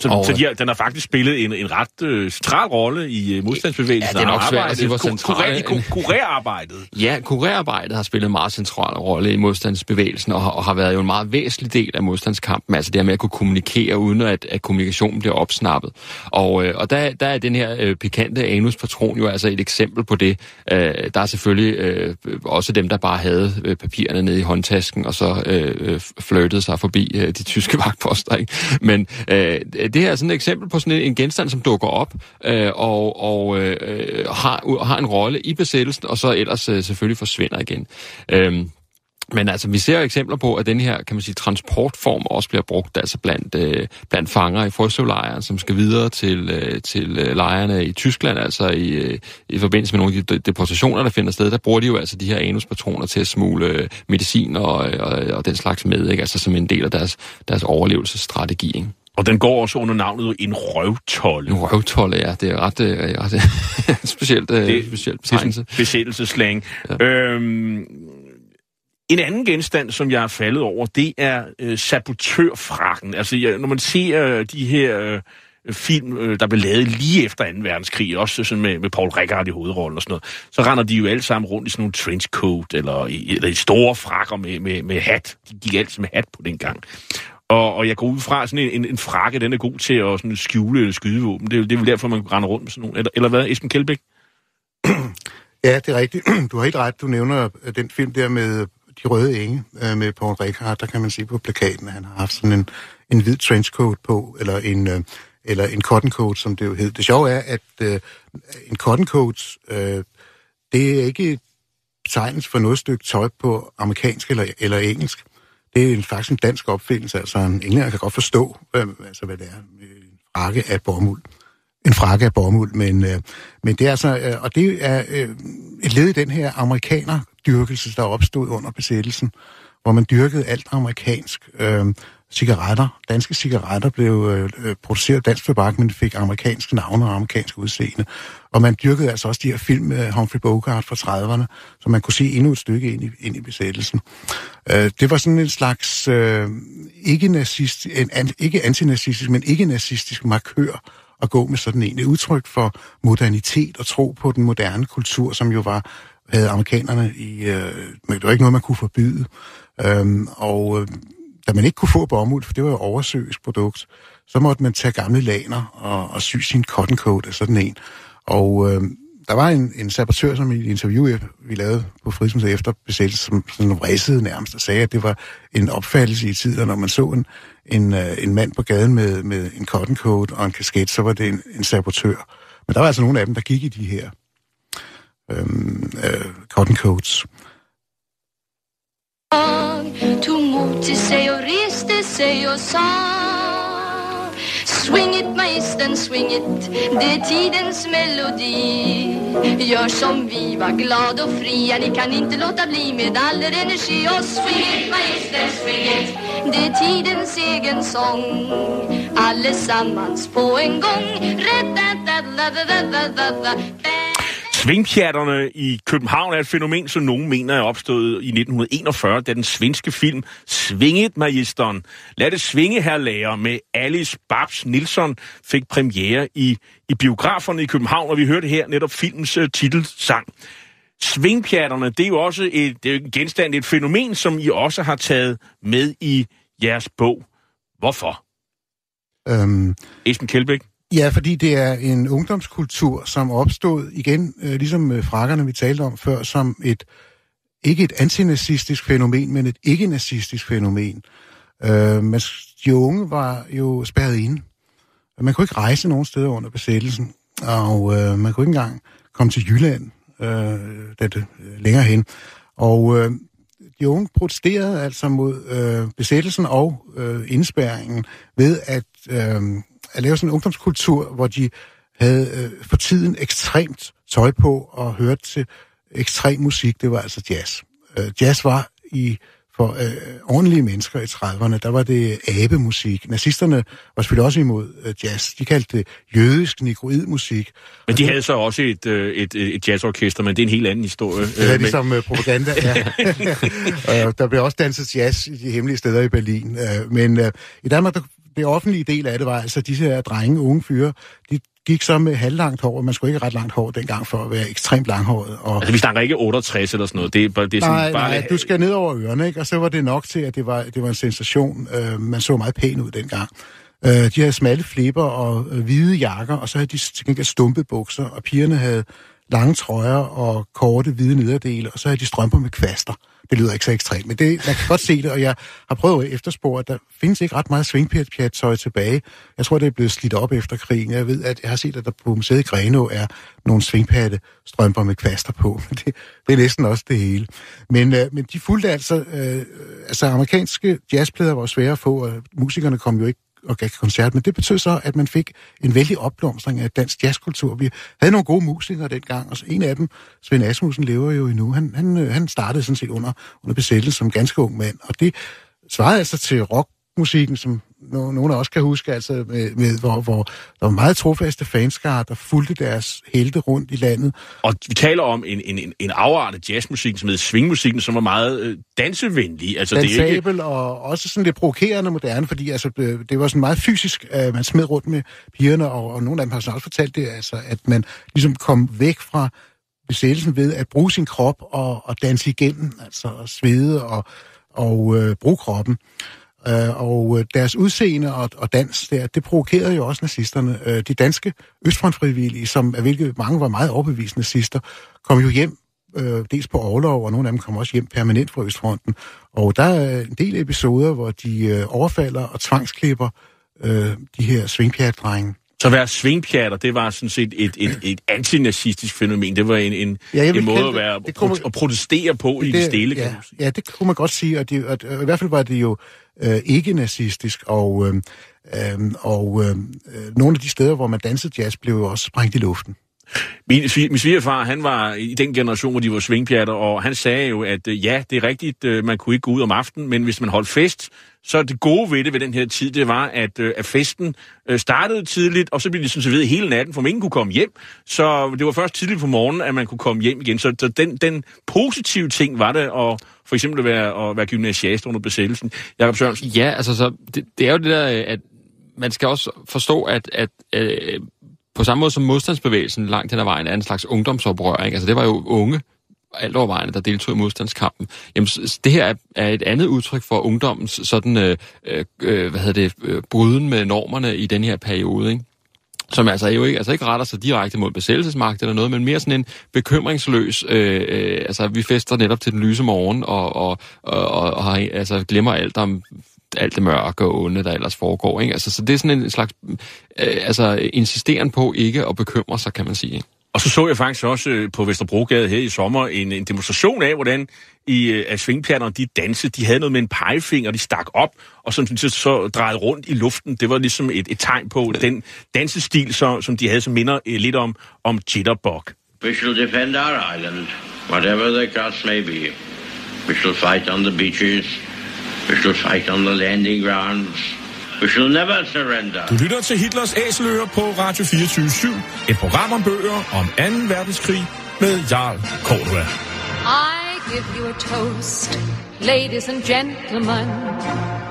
så, og, så de har, den har faktisk spillet en, en ret øh, central rolle i øh, modstandsbevægelsen. Ja, det er nok svært at sige, hvor central... Kurerarbejdet. Ja, kurerarbejdet har spillet en meget central rolle i modstandsbevægelsen, og, og har været jo en meget væsentlig del af modstandskampen, altså det her med at kunne kommunikere, uden at, at kommunikationen bliver opsnappet. Og, øh, og der, der er den her øh, pikante anus-patron jo altså et eksempel på det. Øh, der er selvfølgelig øh, også dem, der bare havde øh, papirerne nede i håndtasken, og så øh, øh flirtede sig forbi øh, de tyske vagtposter. Ikke? Men øh, Øh, det her er sådan et eksempel på sådan en, en genstand, som dukker op øh, og, og øh, har, har en rolle i besættelsen, og så ellers øh, selvfølgelig forsvinder igen. Øh, men altså, vi ser eksempler på, at den her, kan man sige, transportform også bliver brugt altså blandt, øh, blandt fanger i frøsøvlejren, som skal videre til, øh, til øh, lejrene i Tyskland, altså i, øh, i forbindelse med nogle af de deportationer, der finder sted. Der bruger de jo altså de her anuspatroner til at smule øh, medicin og, og, og den slags med, ikke? altså som en del af deres, deres overlevelsesstrategi. Ikke? Og den går også under navnet en røvtolle. En røvtolle, ja. Det er ret, øh, ret specielt, øh, det, specielt betegnelse. Besættelseslang. Ja. Øhm, En anden genstand, som jeg er faldet over, det er øh, sabotørfrakken. Altså, jeg, når man ser øh, de her øh, film, øh, der blev lavet lige efter 2. verdenskrig, også sådan med, med Paul Rickard i hovedrollen og sådan noget, så render de jo alle sammen rundt i sådan nogle trenchcoat, eller i, eller i store frakker med, med, med hat. De gik altid med hat på den gang. Og, og jeg går ud fra, sådan en, en, en frakke, den er god til at sådan skjule eller skydevåben. Det, er- det er vel derfor, man render rundt med sådan nogle. Eller, eller hvad, Esben Kjeldbæk? Ja, det er rigtigt. Du har helt ret. Du nævner øh, den film der med øh, De Røde Enge øh, med Paul Rickard. Der kan man se på plakaten, at han har haft sådan en, en hvid trenchcoat på, eller en, eller en cotton coat, som det jo hed. Det sjove er, at øh, en cotton coat, øh, det er ikke betegnelse for noget stykke tøj på amerikansk eller, eller engelsk. Det er en, faktisk en dansk opfindelse. Altså en englænder kan godt forstå, øh, altså, hvad det er. Øh, en frakke af bomuld en frakke af bomuld, men, øh, men det er altså, øh, og det er øh, et led i den her amerikanerdyrkelse, der opstod under besættelsen, hvor man dyrkede alt amerikansk. Øh, cigaretter, danske cigaretter blev øh, produceret af dansk tobak, men de fik amerikanske navne og amerikansk udseende. Og man dyrkede altså også de her film med Humphrey Bogart fra 30'erne, så man kunne se endnu et stykke ind i, ind i besættelsen. Øh, det var sådan en slags øh, ikke, nazist, en, an, ikke antinazistisk, men ikke nazistisk markør at gå med sådan en. Et udtryk for modernitet og tro på den moderne kultur, som jo var havde amerikanerne i... Øh, men det var ikke noget, man kunne forbyde. Øhm, og øh, da man ikke kunne få bomuld, for det var jo oversøisk produkt, så måtte man tage gamle laner og, og sy sin cotton coat af sådan en. Og øh, der var en, en sabotør, som i et interview, vi lavede på Frihedsmuseet efter besættelse, som sådan vræsede nærmest og sagde, at det var en opfattelse i tiden, når man så en, en, øh, en mand på gaden med, med en cotton coat og en kasket, så var det en, en sabotør. Men der var altså nogle af dem, der gik i de her øhm, øh, cotton coats. Mod til sig og reste sig og sa. Swing it magistern, swing it, det är tidens melodi. Gör som vi, var glad och fria, ni kan inte låta bli med all er energi. Och swing it magistern, swing it, det är tidens egen sång. Allesammans på en gång. Rätt, rätt, rätt, rätt, rätt, rätt, rätt, rätt, Svingpjatterne i København er et fænomen, som nogen mener er opstået i 1941, da den svenske film Svinget Magisteren. Lad det svinge, her lærer med Alice Babs Nilsson fik premiere i, i biograferne i København, og vi hørte her netop filmens uh, titelsang. Svingpjatterne, det er jo også et, det er genstand, et fænomen, som I også har taget med i jeres bog. Hvorfor? Øhm, Esben Kjeldbæk? Ja, fordi det er en ungdomskultur, som opstod igen, øh, ligesom med frakkerne, vi talte om før, som et ikke et antinazistisk fænomen, men et ikke-nazistisk fænomen. Øh, men de unge var jo spærret inde. Man kunne ikke rejse nogen steder under besættelsen, og øh, man kunne ikke engang komme til Jylland øh, det, øh, længere hen. Og øh, de unge protesterede altså mod øh, besættelsen og øh, indspærringen ved at, øh, at lave sådan en ungdomskultur, hvor de havde øh, for tiden ekstremt tøj på og hørte til ekstrem musik. Det var altså jazz. Øh, jazz var i for øh, ordentlige mennesker i 30'erne, der var det abemusik. Nazisterne var selvfølgelig også imod øh, jazz. De kaldte det jødisk negroidmusik. Men de havde så også et, øh, et, et jazzorkester, men det er en helt anden historie. Det er Øh, ligesom øh, propaganda, ja. Øh, der blev også danset jazz i de hemmelige steder i Berlin. Øh, Men øh, i Danmark, der, det offentlige del af det var altså disse her drenge, unge fyre, de gik så med halvlangt hår, og man skulle ikke ret langt hår dengang for at være ekstremt langhåret. Og, Altså, vi snakker ikke 68 eller sådan noget. Det er, det er sådan nej, bare... nej, du skal ned over ørerne, ikke? Og så var det nok til, at det var, det var en sensation. Øh, man så meget pæn ud dengang. Øh, de havde smalle flipper og øh, hvide jakker, og så havde de til gengæld stumpe bukser, og pigerne havde lange trøjer og korte hvide nederdele, og så havde de strømper med kvaster. Det lyder ikke så ekstremt, men det, man kan godt se det, og jeg har prøvet at efterspore, at der findes ikke ret meget svingpjat-tøj tilbage. Jeg tror, det er blevet slidt op efter krigen. Jeg ved, at jeg har set, at der på museet i Greno er nogle svingpatte strømper med kvaster på. Det, det er næsten også det hele. Men, øh, men de fulgte altså... Øh, altså, amerikanske jazzplader var svære at få, og musikerne kom jo ikke og gav koncert, men det betød så, at man fik en vældig opblomstring af dansk jazzkultur. Vi havde nogle gode musikere dengang, og en af dem, Svend Asmussen, lever jo endnu. Han, han, øh, han startede sådan set under, under besættelsen som ganske ung mand, og det svarede altså til rockmusikken, som no, nogle af os kan huske, altså, med, med, hvor, hvor der var meget trofaste fanskare, der fulgte deres helte rundt i landet. Og vi taler om en, en, en, en afart af jazzmusik, som hedder swingmusikken, som var meget øh, dansevenlig. Altså, det er ikke... Og også sådan lidt provokerende moderne, fordi altså, øh, det var sådan meget fysisk, at man smed rundt med pigerne, og, og nogle af dem har så også fortalt det, altså, at man ligesom kom væk fra besættelsen ved at bruge sin krop og, og danse igennem, altså at svede og, og øh, bruge kroppen. Øh, og øh, deres udseende og, og dans der, det provokerede jo også nazisterne. Øh, de danske østfrontfrivillige, som af hvilke mange var meget overbevisende nazister, kom jo hjem øh, dels på overlov, og nogle af dem kom også hjem permanent fra Østfronten. Og der er en del episoder, hvor de øh, overfalder og tvangsklipper øh, de her svingpjat-drenge. Så at være svingpjatter, det var sådan set et, et, et antinazistisk fænomen. Det var en, en, Ja, en måde at, det- være, det kunne at, man- at protestere på i det stille, ja, ja, det kunne man godt sige, og, det, og, og i hvert fald var det jo øh, ikke nazistisk, og, øh, øh, og øhm, øh, nogle af de steder, hvor man dansede jazz, blev jo også sprængt i luften. Min, min svigerfar, han var i den generation, hvor de var svingpjatter, og han sagde jo, at øh, ja, det er rigtigt, øh, man kunne ikke gå ud om aftenen, men hvis man holdt fest, så det gode ved det ved den her tid, det var, at, øh, at festen øh, startede tidligt, og så blev det sådan serveret hele natten, for man ingen kunne komme hjem. Så det var først tidligt på morgenen, at man kunne komme hjem igen. Så, så den, den positive ting var det at for eksempel at være, at være gymnasiast under besættelsen. Jakob Sørensen. Ja, altså så, det, det er jo det der, øh, at man skal også forstå, at, at øh, på samme måde som modstandsbevægelsen langt hen ad vejen er en slags ungdomsoprør, ikke? altså det var jo unge, alt overvejende, der deltog i modstandskampen. Jamen, det her er, et andet udtryk for ungdommens sådan, øh, øh, øh, hvad hedder det, øh, bryden med normerne i den her periode, ikke? som altså jo ikke, altså ikke retter sig direkte mod besættelsesmagt eller noget, men mere sådan en bekymringsløs, øh, øh, altså vi fester netop til den lyse morgen, og, og, og, og, og har, altså, glemmer alt om alt det mørke og onde, der ellers foregår. Ikke? Altså, så det er sådan en slags øh, altså, insisteren på ikke at bekymre sig, kan man sige. Og så så jeg faktisk også øh, på Vesterbrogade her i sommer en, en demonstration af, hvordan i, øh, at svingpjernerne, de dansede, de havde noget med en pegefinger, de stak op, og som de så, så drejede rundt i luften. Det var ligesom et, et tegn på den dansestil, så, som de havde, som minder øh, lidt om, om jitterbug. We shall defend our island, whatever the cost may be. We shall fight on the beaches. We shall fight on the landing grounds. We shall never surrender. Du lytter til Hitlers Æseløer på Radio 24 Et program om bøger om 2. verdenskrig med Jarl Cordua. I give you a toast, ladies and gentlemen.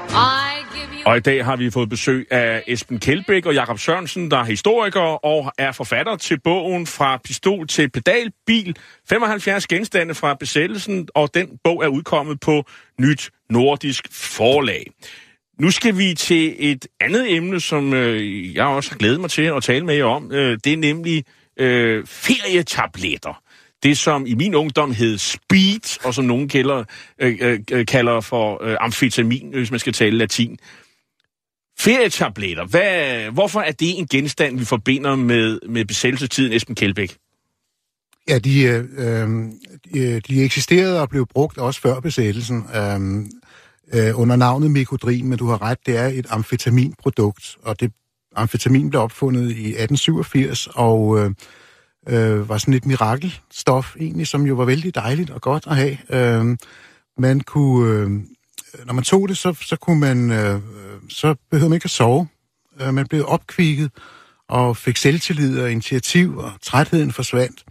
I og i dag har vi fået besøg af Esben Kjeldbæk og Jakob Sørensen, der er historiker og er forfatter til bogen Fra pistol til pedalbil, 75 genstande fra besættelsen, og den bog er udkommet på Nyt Nordisk Forlag. Nu skal vi til et andet emne, som øh, jeg også har glædet mig til at tale med jer om. Øh, det er nemlig øh, ferietabletter. Det, som i min ungdom hed speed, og som nogen kalder, øh, øh, kalder for øh, amfetamin, hvis man skal tale latin. Ferietabletter, hvad, hvorfor er det en genstand, vi forbinder med, med besættelsestiden, Esben Kjeldbæk? Ja, øh, øh, de, øh, de eksisterede og blev brugt også før besættelsen øh, øh, under navnet Mikodrin, men du har ret, det er et amfetaminprodukt, og det amfetamin blev opfundet i 1887 og øh, øh, var sådan et mirakelstof egentlig, som jo var vældig dejligt og godt at have. Øh, man kunne, øh, Øh, når man tog det, så, så kunne man, øh, øh, så behøvede man ikke at sove. Øh, man blev opkvikket og fik selvtillid og initiativ, og trætheden forsvandt.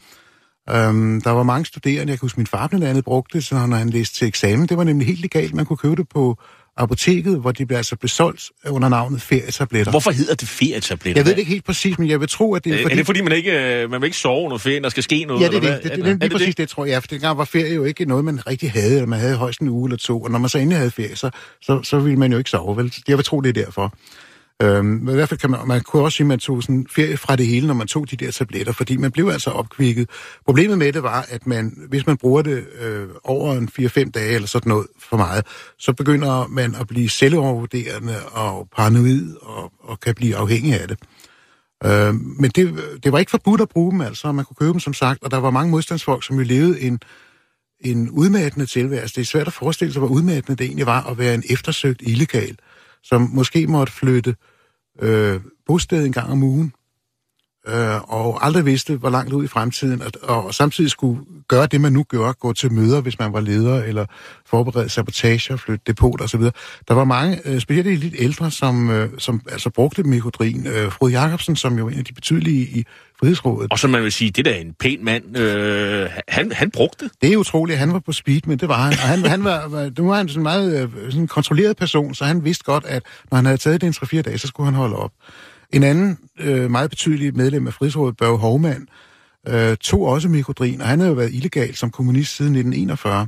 Øhm, der var mange studerende, jeg kan huske, min far blandt andet brugte det, så når han læste til eksamen. Det var nemlig helt legalt. Man kunne købe det på apoteket, hvor de altså blev solgt under navnet ferietabletter. Hvorfor hedder det ferietabletter? Jeg ved det ikke helt præcis, men jeg vil tro, at det er fordi... er det fordi, man ikke, øh, man vil ikke sove under ferien, der skal ske noget? Ja, det er det. Det, det, det, er, det, det, præcis det, tror jeg. For dengang var ferie jo ikke noget, man rigtig havde, eller man havde højst en uge eller to. Og når man så endelig havde ferie, så, så, så ville man jo ikke sove, vel? Jeg vil tro, det er derfor. Øhm, i hvert fald kan man, man kunne også sige, at man tog sådan ferie fra det hele, når man tog de der tabletter, fordi man blev altså opkvikket. Problemet med det var, at man, hvis man bruger det øh, over en 4-5 dage eller sådan noget for meget, så begynder man at blive selvovervurderende og paranoid og, og kan blive afhængig af det. Øh, men det, det var ikke forbudt at bruge dem, altså. Man kunne købe dem, som sagt, og der var mange modstandsfolk, som jo levede en, en udmattende tilværelse. Det er svært at forestille sig, hvor udmattende det egentlig var at være en eftersøgt illegal, som måske måtte flytte øh, bosted en gang om ugen, øh, og aldrig vidste, hvor langt ud i fremtiden, og, og samtidig skulle gøre det, man nu gør, gå til møder, hvis man var leder, eller forberede sabotager, flytte depot osv. Der var mange, øh, specielt lidt ældre, som, øh, som altså brugte mikodrin. Øh, Frode Jacobsen, som jo er en af de betydelige i Frihedsrådet. Og så man vil sige, det der er en pæn mand, øh, han, han brugte det. Det er utroligt, han var på speed, men det var han. Og han, han var, var, nu var han sådan en meget øh, sådan kontrolleret person, så han vidste godt, at når han havde taget det en 3-4 dage, så skulle han holde op. En anden øh, meget betydelig medlem af Frihedsrådet, Børge Hovmand, øh, tog også mikodrin, og han havde jo været illegal som kommunist siden 1941.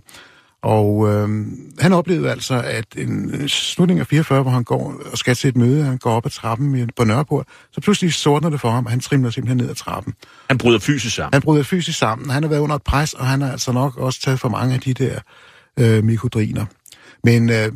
Og øh, han oplevede altså, at en slutning af 44, hvor han går og skal til et møde, han går op ad trappen på Nørreport, så pludselig sortner det for ham, og han trimler simpelthen ned ad trappen. Han bryder fysisk sammen. Han bryder fysisk sammen. Han har været under et pres, og han har altså nok også taget for mange af de der øh, mikodriner. Men øh,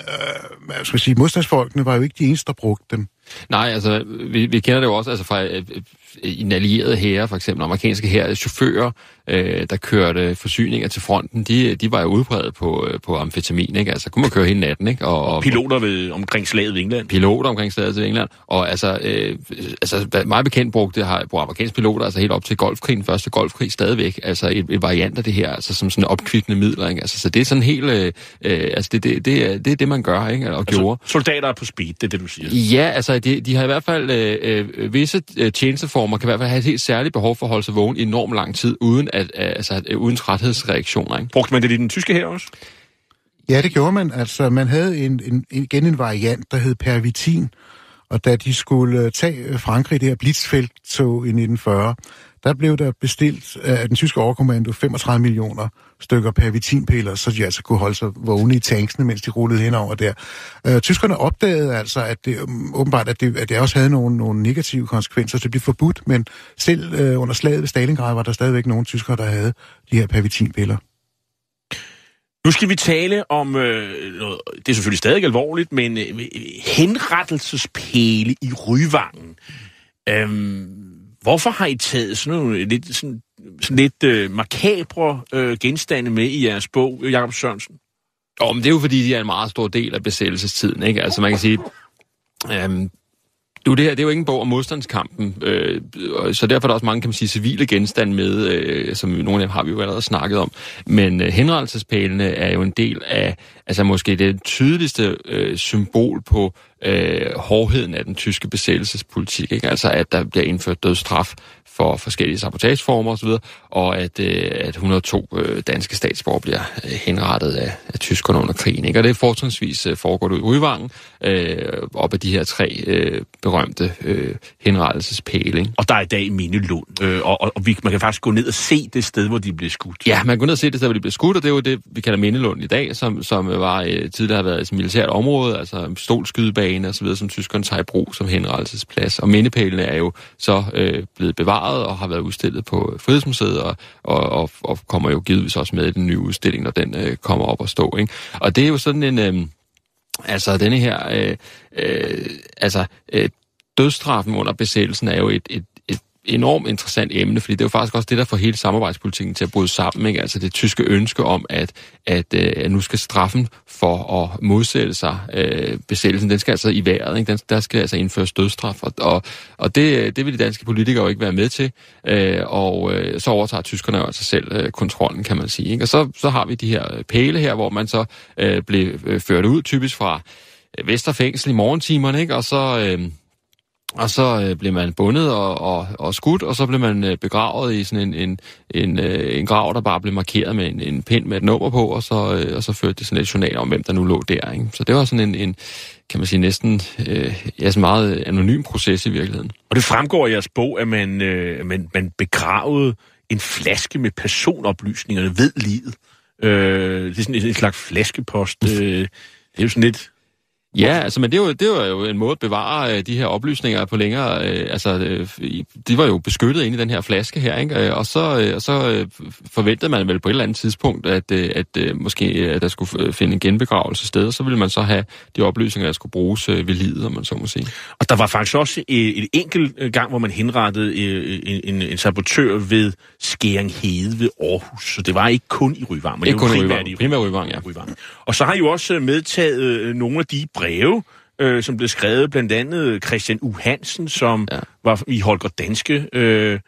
øh, hvad skal jeg sige, modstandsfolkene var jo ikke de eneste, der brugte dem. Nej, altså, vi, vi kender det jo også altså fra øh, øh en allieret herre, for eksempel amerikanske herre, chauffører, øh, der kørte forsyninger til fronten, de, de var jo udbredt på, øh, på amfetamin, ikke? Altså, kunne man køre hele natten, ikke? Og, og piloter ved, omkring slaget ved England. Piloter omkring slaget ved England. Og altså, øh, altså meget bekendt brugte har på amerikanske piloter, altså helt op til golfkrigen, første golfkrig stadigvæk, altså et, et variant af det her, altså som sådan opkvikkende midler, ikke? Altså, så det er sådan helt, øh, øh altså det, det, det, er, det er det, man gør, ikke? Og altså, gjorde. soldater er på speed, det er det, du siger? Ja, altså, de, de har i hvert fald øh, øh, visse tjenesteformer, kan i hvert fald have et helt særligt behov for at holde sig vågen i enormt lang tid, uden, at, altså, uden træthedsreaktioner. Ikke? Brugte man det i den tyske her også? Ja, det gjorde man. Altså, man havde en, en, igen en variant, der hed pervitin, og da de skulle tage Frankrig, det her blitzfelttog i 1940, der blev der bestilt af den tyske overkommando 35 millioner stykker pervitinpiller, så de altså kunne holde sig vågne i tanksene, mens de rullede henover der. Øh, tyskerne opdagede altså, at det øhm, åbenbart, at det, at det også havde nogle, nogle negative konsekvenser, så det blev forbudt, men selv øh, under slaget ved Stalingrad var der stadigvæk nogle tyskere, der havde de her pervitinpiller. Nu skal vi tale om, øh, noget, det er selvfølgelig stadig alvorligt, men øh, øh henrettelsespæle i Ryvangen. Øhm, Hvorfor har I taget sådan nogle lidt, sådan, sådan lidt øh, makabre øh, genstande med i jeres bog, Jakob Sørensen? Oh, men det er jo fordi, de er en meget stor del af besættelsestiden. Ikke? Altså man kan sige, øhm, du, det her det er jo ikke en bog om modstandskampen, øh, så derfor er der også mange, kan man sige, civile genstande med, øh, som nogle af dem har vi jo allerede snakket om. Men øh, henrettelsespælene er jo en del af, altså måske det tydeligste øh, symbol på øh, hårdheden af den tyske besættelsespolitik. Ikke? Altså at der bliver indført dødsstraf for forskellige sabotageformer osv., og at, øh, at 102 øh, danske statsborger bliver øh, henrettet af, af tyskerne under krigen. Ikke? Og det fortrinsvis øh, foregået ud i Udvangen, øh, op af de her tre øh, berømte øh, henrettelsespæle. Ikke? Og der er i dag Mindelund, øh, og, og, og vi, man kan faktisk gå ned og se det sted, hvor de blev skudt. Ja, man kan gå ned og se det sted, hvor de blev skudt, og det er jo det, vi kalder Mindelund i dag, som, som var øh, tidligere har været et militært område, altså en stolskydebane osv., som tyskerne tager i brug som henrettelsesplads. Og mindepælene er jo så øh, blevet bevaret og har været udstillet på Frihedsmuseet, og, og, og, og kommer jo givetvis også med i den nye udstilling, når den øh, kommer op og stå. Ikke? Og det er jo sådan en... Øh, altså, denne her... Øh, øh, altså, øh, dødstraffen under besættelsen er jo et, et enormt interessant emne, fordi det er jo faktisk også det, der får hele samarbejdspolitikken til at bryde sammen. Ikke? Altså det tyske ønske om, at, at, øh, at nu skal straffen for at modsætte sig øh, besættelsen, den skal altså i vejret. Ikke? Den, der skal altså indføres dødstraf, og, og, og det, det vil de danske politikere jo ikke være med til. Øh, og øh, så overtager tyskerne jo altså selv øh, kontrollen, kan man sige. Ikke? Og så, så har vi de her pæle her, hvor man så øh, blev øh, ført ud, typisk fra øh, Vesterfængsel i morgentimerne, ikke? og så... Øh, og så øh, blev man bundet og, og, og skudt, og så blev man øh, begravet i sådan en, en, en, øh, en grav, der bare blev markeret med en, en pind med et nummer på, og så, øh, og så førte det sådan et journal om, hvem der nu lå der. Ikke? Så det var sådan en, en kan man sige, næsten øh, ja, sådan meget anonym proces i virkeligheden. Og det fremgår i jeres bog, at man, øh, man, man begravede en flaske med personoplysningerne ved livet. Øh, det er sådan en, en slags flaskepost. Øh, det er jo sådan lidt Ja, altså, men det var, det var jo en måde at bevare øh, de her oplysninger på længere... Øh, altså, øh, de var jo beskyttet inde i den her flaske her, ikke? Øh, og så, øh, og så øh, forventede man vel på et eller andet tidspunkt, at, øh, at øh, måske at der skulle finde en genbegravelse sted, og så ville man så have de oplysninger, der skulle bruges øh, ved livet, om man så må sige. Og der var faktisk også et, et enkelt gang, hvor man henrettede øh, en, en, en sabotør ved Skæring Hede ved Aarhus, så det var ikke kun i Ryvang, men ikke det var primært i Ryvang, Ryvang, ja. Ryvang. Og så har I jo også medtaget nogle af de breve, øh, som blev skrevet blandt andet Christian U. Hansen, som ja. var i Holger Danske, øh,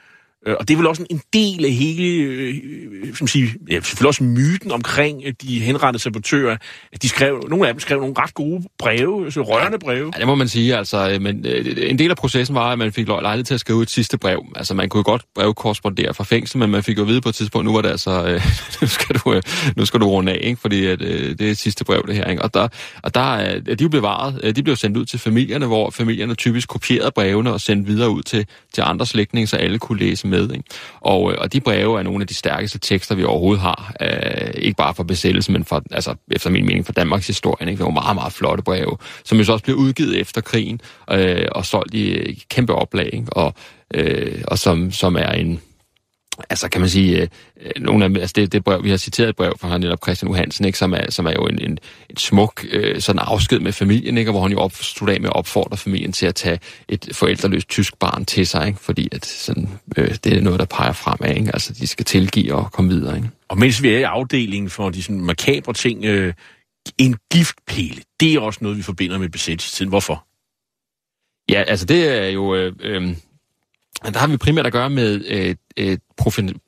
og det er vel også en del af hele, øh, som sige, ja, selvfølgelig også myten omkring øh, de henrettede sabotører. At de skrev, nogle af dem skrev nogle ret gode breve, så rørende breve. Ja, det må man sige. Altså, øh, men øh, en del af processen var, at man fik lejlighed til at skrive et sidste brev. Altså, man kunne jo godt brevkorrespondere fra fængsel, men man fik jo at vide på et tidspunkt, nu var det altså, øh, nu, skal du, øh, nu skal du runde af, ikke? fordi at, øh, det er et sidste brev, det her. Ikke? Og, der, og der, øh, de jo bevaret. Øh, de blev sendt ud til familierne, hvor familierne typisk kopierede brevene og sendte videre ud til, til andre slægtninge, så alle kunne læse med. Ikke? Og, øh, og de breve er nogle af de stærkeste tekster, vi overhovedet har. Øh, ikke bare for besættelsen, men for, altså, efter min mening for Danmarks historie. Ikke? Det var meget, meget flotte breve, som jo så også blev udgivet efter krigen øh, og solgt i, i kæmpe oplag. Ikke? Og, øh, og som, som er en altså kan man sige, øh, nogle af, altså det, det brev, vi har citeret et brev fra netop Christian Johansen, ikke, som, er, som er jo en, en, en smuk øh, sådan afsked med familien, ikke, hvor han jo op, stod af med at opfordre familien til at tage et forældreløst tysk barn til sig, ikke, fordi at sådan, øh, det er noget, der peger fremad, ikke, altså de skal tilgive og komme videre. Ikke. Og mens vi er i afdelingen for de sådan makabre ting, øh, en giftpæle, det er også noget, vi forbinder med besættelsestiden. Hvorfor? Ja, altså det er jo... Øh, øh, der har vi primært at gøre med øh, øh,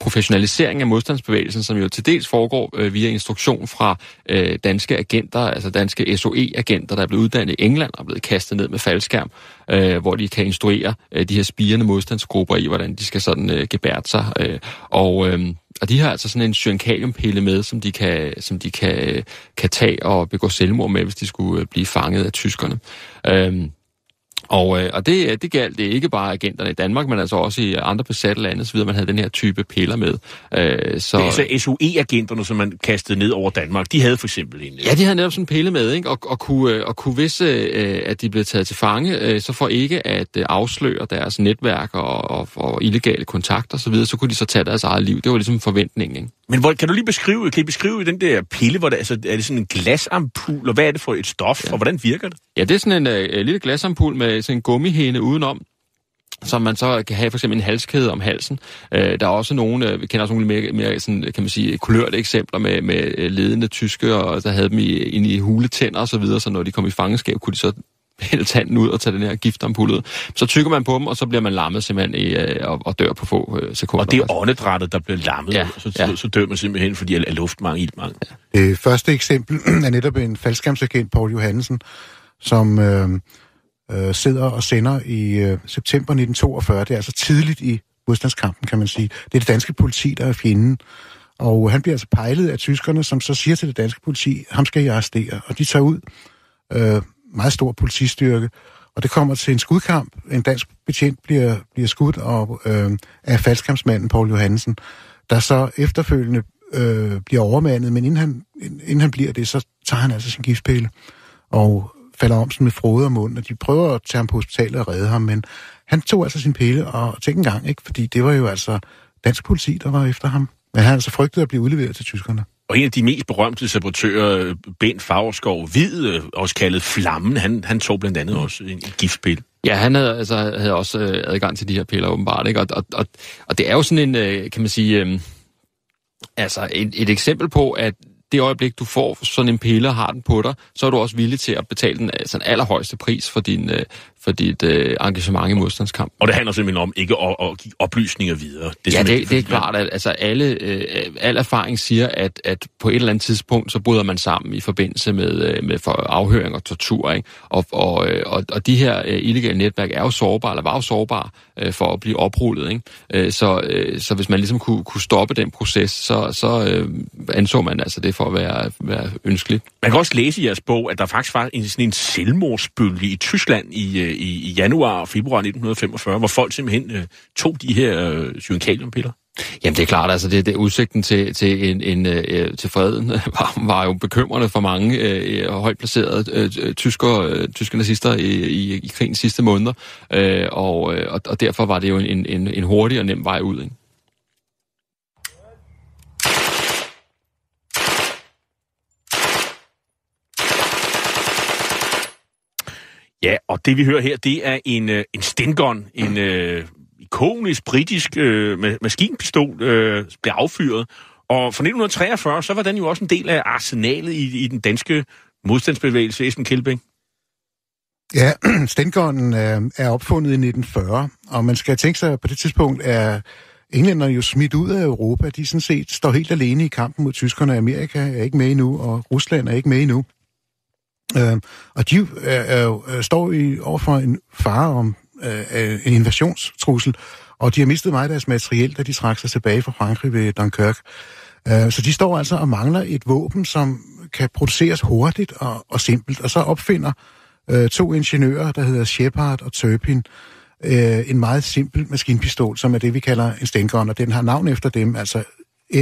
professionalisering af modstandsbevægelsen, som jo til dels foregår øh, via instruktion fra øh, danske agenter, altså danske SOE-agenter, der er blevet uddannet i England og er blevet kastet ned med faldskærm, øh, hvor de kan instruere øh, de her spirende modstandsgrupper i, hvordan de skal sådan øh, sig. Øh, og, øh, og de har altså sådan en syrenkaliumpille med, som de kan, som de kan, kan tage og begå selvmord med, hvis de skulle øh, blive fanget af tyskerne. Øh, og, øh, og det, det galt det ikke bare agenterne i Danmark, men altså også i andre besatte lande, så videre, man havde den her type piller med. Øh, så, det er så SOE-agenterne, som man kastede ned over Danmark, de havde for eksempel en... Ja, de havde netop sådan en pille med, ikke? Og, og, kunne, øh, og kunne hvis, øh, at de blev taget til fange, øh, så for ikke at øh, afsløre deres netværk og, og, og illegale kontakter osv., så, videre, så kunne de så tage deres eget liv. Det var ligesom forventningen, ikke? Men hvor, kan du lige beskrive, kan I beskrive den der pille, hvor det, altså, er det sådan en glasampul, og hvad er det for et stof, ja. og hvordan virker det? Ja, det er sådan en uh, lille glasampul med sådan en gummihæne udenom, som man så kan have for eksempel en halskæde om halsen. Uh, der er også nogle, uh, vi kender også nogle mere, mere sådan, kan man sige, kulørte eksempler med, med ledende tyske, og der havde dem i, inde i huletænder og så videre, så når de kom i fangenskab, kunne de så hælde tanden ud og tage den her giftampulle ud. Så tykker man på dem, og så bliver man lammet simpelthen i, øh, og, og dør på få øh, sekunder. Og det er åndedrættet, der bliver lammet, ja, så, ja. så dør man simpelthen, fordi af luftmangel, iltmangel. Ja. Det første eksempel er netop en faldskærmsagent, Paul Johannesen, som øh, øh, sidder og sender i øh, september 1942. Det er altså tidligt i modstandskampen, kan man sige. Det er det danske politi, der er fjenden. Og han bliver altså pejlet af tyskerne, som så siger til det danske politi, ham skal I arrestere. Og de tager ud øh, meget stor politistyrke, og det kommer til en skudkamp. En dansk betjent bliver, bliver skudt og, øh, af faldskampsmanden Paul Johansen, der så efterfølgende øh, bliver overmandet, men inden han, inden han bliver det, så tager han altså sin giftpille og falder om sådan med frode og mund, og de prøver at tage ham på hospitalet og redde ham, men han tog altså sin pille, og tænk engang, ikke? fordi det var jo altså dansk politi, der var efter ham. Men han altså frygtede at blive udleveret til tyskerne. Og en af de mest berømte sabotører, Bent Fagerskov Hvid, øh, også kaldet Flammen, han, han tog blandt andet også en, en giftpille. Ja, han havde, altså, havde også øh, adgang til de her piller åbenbart, ikke? Og, og, og, og det er jo sådan en, øh, kan man sige, øh, altså et, et eksempel på, at det øjeblik, du får sådan en pille og har den på dig, så er du også villig til at betale den øh, altså, den allerhøjeste pris for, din, øh, for dit øh, engagement i modstandskamp. Og det handler simpelthen om ikke at, at give oplysninger videre. Det er ja, det, det er klart, at altså, alle, øh, al erfaring siger, at, at på et eller andet tidspunkt, så bryder man sammen i forbindelse med, øh, med for afhøring og tortur. Ikke? Og, og, øh, og, og de her øh, illegale netværk er jo sårbare, eller var jo sårbare øh, for at blive oprullet. Ikke? Øh, så, øh, så hvis man ligesom kunne, kunne stoppe den proces, så, så øh, anså man altså det for at være, være ønskeligt. Man kan også læse i jeres bog, at der faktisk var en, sådan en selvmordsbølge i Tyskland i, øh, i, i januar og februar 1945, hvor folk simpelthen øh, tog de her øh, syrenkaliumpiller? Jamen det er klart, altså det, det udsigten til, til, en, en, øh, til freden var, var jo bekymrende for mange øh, højt placerede øh, tysker, øh, tyske nazister i, i, i krigens sidste måneder, øh, og, øh, og, og derfor var det jo en, en, en hurtig og nem vej ud. Ikke? Ja, og det vi hører her, det er en, øh, en Stingon, en øh, ikonisk britisk øh, maskinpistol, øh, blev affyret. Og fra 1943, så var den jo også en del af arsenalet i, i den danske modstandsbevægelse, Esben Kjeldbæk. Ja, Stengonen øh, er opfundet i 1940, og man skal tænke sig, at på det tidspunkt er, englænderne jo smidt ud af Europa. De sådan set står helt alene i kampen mod tyskerne. Amerika er ikke med endnu, og Rusland er ikke med endnu. Øh, og de øh, øh, står i overfor en fare om øh, øh, en invasionstrussel, og de har mistet meget af deres materiel, da de trak sig tilbage fra Frankrig ved Dunkirk. Øh, så de står altså og mangler et våben, som kan produceres hurtigt og, og simpelt, og så opfinder øh, to ingeniører, der hedder Shepard og Turpin, øh, en meget simpel maskinpistol, som er det, vi kalder en stengun, og den har navn efter dem, altså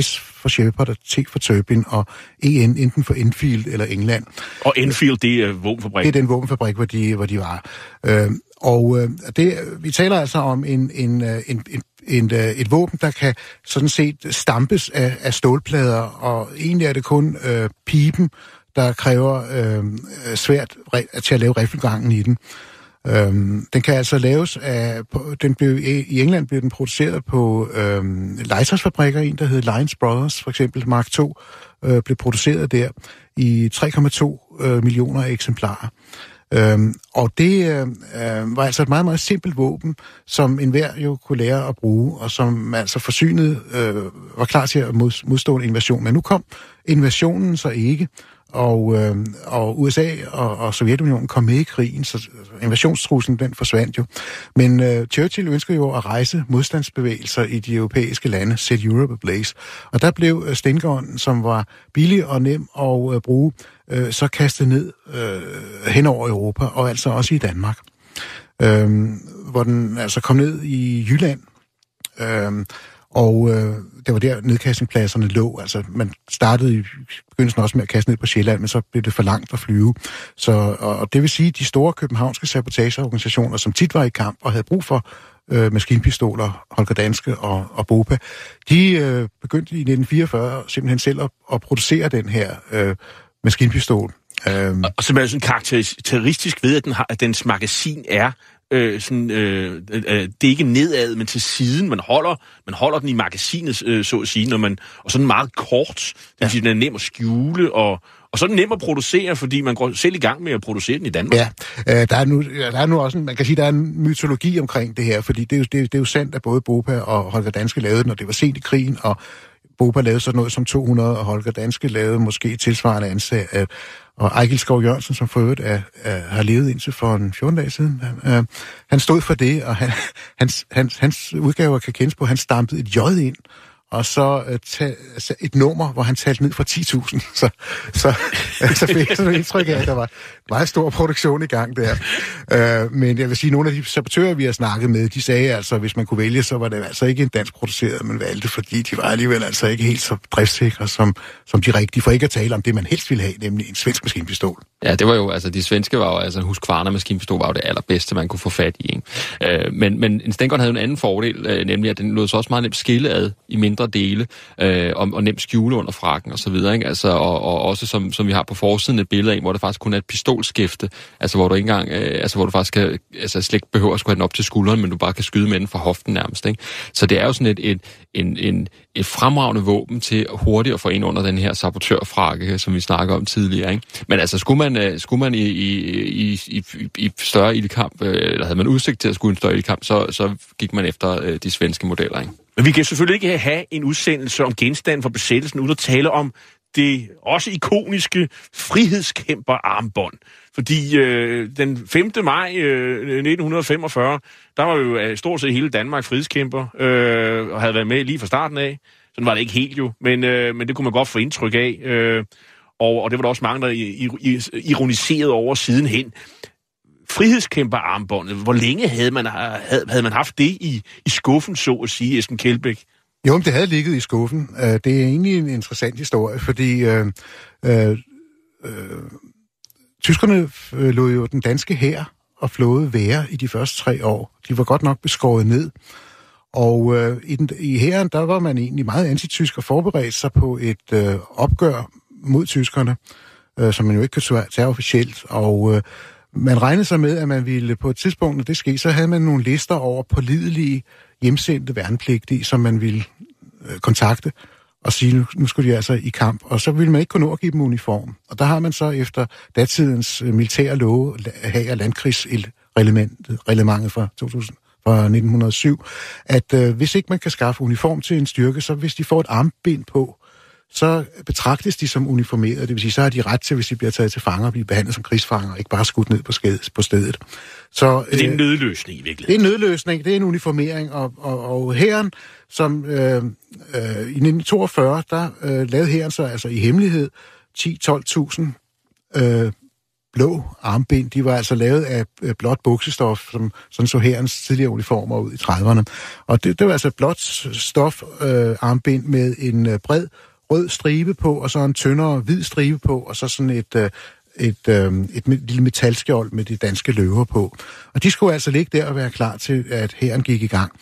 S for Shepard og T for Turpin, og EN enten for Enfield eller England. Og Enfield, det er våbenfabrik? Det er den våbenfabrik, hvor de, hvor de var. Øh, og øh, det, vi taler altså om en, en, øh, en, en, en, øh, et våben, der kan sådan set stampes af, af stålplader, og egentlig er det kun øh, pipen, der kræver øh, svært til at lave riffelgangen i den. Øhm, den kan altså laves af, den blev, i England blev den produceret på øhm, legetøjsfabrikker, en der hed Lions Brothers, for eksempel Mark II, øh, blev produceret der i 3,2 øh, millioner eksemplarer. Øhm, og det øh, øh, var altså et meget, meget simpelt våben, som enhver jo kunne lære at bruge, og som altså forsynet øh, var klar til at modstå en invasion. Men nu kom invasionen så ikke, og, øh, og USA og, og Sovjetunionen kom med i krigen, så invasionstruslen den forsvandt jo. Men øh, Churchill ønskede jo at rejse modstandsbevægelser i de europæiske lande, set Europe ablaze. Og der blev øh, Stengården, som var billig og nem at øh, bruge, øh, så kastet ned øh, hen over Europa, og altså også i Danmark. Øh, hvor den altså kom ned i Jylland, øh, og øh, det var der nedkastningspladserne lå. Altså, man startede i begyndelsen også med at kaste ned på Sjælland, men så blev det for langt at flyve. Så, og, og det vil sige, at de store københavnske sabotageorganisationer, som tit var i kamp og havde brug for øh, maskinpistoler, Holger Danske og, og Bopa, de øh, begyndte i 1944 simpelthen selv at, at producere den her øh, maskinpistol. Øhm. Og, og som er sådan karakteristisk ved, at, den har, at dens magasin er øh, sådan, øh, øh, det er ikke nedad, men til siden. Man holder, man holder den i magasinet, øh, så at sige, når man, og sådan meget kort. Det ja. den er nem at skjule, og, og så er den nem at producere, fordi man går selv i gang med at producere den i Danmark. Ja, øh, der, er nu, der er nu også en, man kan sige, der er en mytologi omkring det her, fordi det er jo, det, det er jo sandt, at både Bopa og Holger Danske lavede den, og det var sent i krigen, og Bopa lavede sådan noget som 200, og Holger Danske lavede måske tilsvarende ansag. Øh, og Ejgil Skov Jørgensen, som for øvrigt er, er, har levet indtil for en 14 dage siden, øh, han stod for det, og han, hans, hans, hans udgaver kan kendes på, han stampede et J ind, og så øh, uh, ta, altså et nummer, hvor han talte ned fra 10.000. Så, så, så fik jeg sådan et indtryk af, at der var meget stor produktion i gang der. Uh, men jeg vil sige, at nogle af de sabotører, vi har snakket med, de sagde altså, at hvis man kunne vælge, så var det altså ikke en dansk produceret, man valgte, fordi de var alligevel altså ikke helt så driftsikre som, som de rigtige, for ikke at tale om det, man helst ville have, nemlig en svensk maskinpistol. Ja, det var jo, altså de svenske var jo, altså en Husqvarna maskinpistol var jo det allerbedste, man kunne få fat i. Ikke? Uh, men, men en Stengon havde en anden fordel, uh, nemlig at den lod så også meget nemt skille ad i mindre dele, øh, og, og nemt skjule under frakken og så videre, ikke? Altså, og, og også som, som vi har på forsiden et billede af, hvor der faktisk kun er et pistolskæfte, altså hvor du ikke engang, øh, altså hvor du faktisk kan, altså slet ikke behøver at skulle have den op til skulderen, men du bare kan skyde med den fra hoften nærmest, ikke? Så det er jo sådan et, et, en, en, et fremragende våben til hurtigt at få ind under den her sabotørfrakke, som vi snakker om tidligere, ikke? Men altså, skulle man, øh, skulle man i, i, i, i, i større ildkamp, øh, eller havde man udsigt til at skulle en større ildkamp, så, så gik man efter øh, de svenske modeller, ikke? Men vi kan selvfølgelig ikke have en udsendelse om genstanden for besættelsen, uden at tale om det også ikoniske frihedskæmper-armbånd. Fordi øh, den 5. maj øh, 1945, der var jo øh, stort set hele Danmark frihedskæmper, øh, og havde været med lige fra starten af. Sådan var det ikke helt jo, men, øh, men det kunne man godt få indtryk af. Øh, og, og det var der også mange, der ironiserede over sidenhen frihedskæmperarmbåndet, hvor længe havde man, havde, havde man haft det i, i skuffen, så at sige, Esben Kjeldbæk? Jo, det havde ligget i skuffen. Uh, det er egentlig en interessant historie, fordi uh, uh, uh, tyskerne lod jo den danske hær og flåde være i de første tre år. De var godt nok beskåret ned. Og uh, i, den, i hæren, der var man egentlig meget antitysk og forberedt sig på et uh, opgør mod tyskerne, uh, som man jo ikke kan tage officielt. Og uh, man regnede sig med, at man ville på et tidspunkt, når det skete, så havde man nogle lister over pålidelige hjemsendte værnepligtige, som man ville øh, kontakte og sige, nu, nu skulle de altså i kamp. Og så ville man ikke kunne nå at give dem uniform. Og der har man så efter datidens øh, militære love, have landkrigsreglementet fra, 2000, fra 1907, at øh, hvis ikke man kan skaffe uniform til en styrke, så hvis de får et armbind på, så betragtes de som uniformerede. Det vil sige, så har de ret til, hvis de bliver taget til fanger, at blive behandlet som krigsfanger, ikke bare skudt ned på, sked, på stedet. Så, det er en nødløsning i virkeligheden. Det er en nødløsning, det er en uniformering, og, og, og herren, som øh, øh, i 1942, der øh, lavede herren så altså i hemmelighed 10-12.000 øh, blå armbind. De var altså lavet af øh, blåt buksestof, som sådan så herrens tidligere uniformer ud i 30'erne. Og det, det var altså blåt stof øh, armbind med en øh, bred rød stribe på, og så en tyndere hvid stribe på, og så sådan et, øh, et, øh, et, et lille metalskjold med de danske løver på. Og de skulle altså ligge der og være klar til, at herren gik i gang.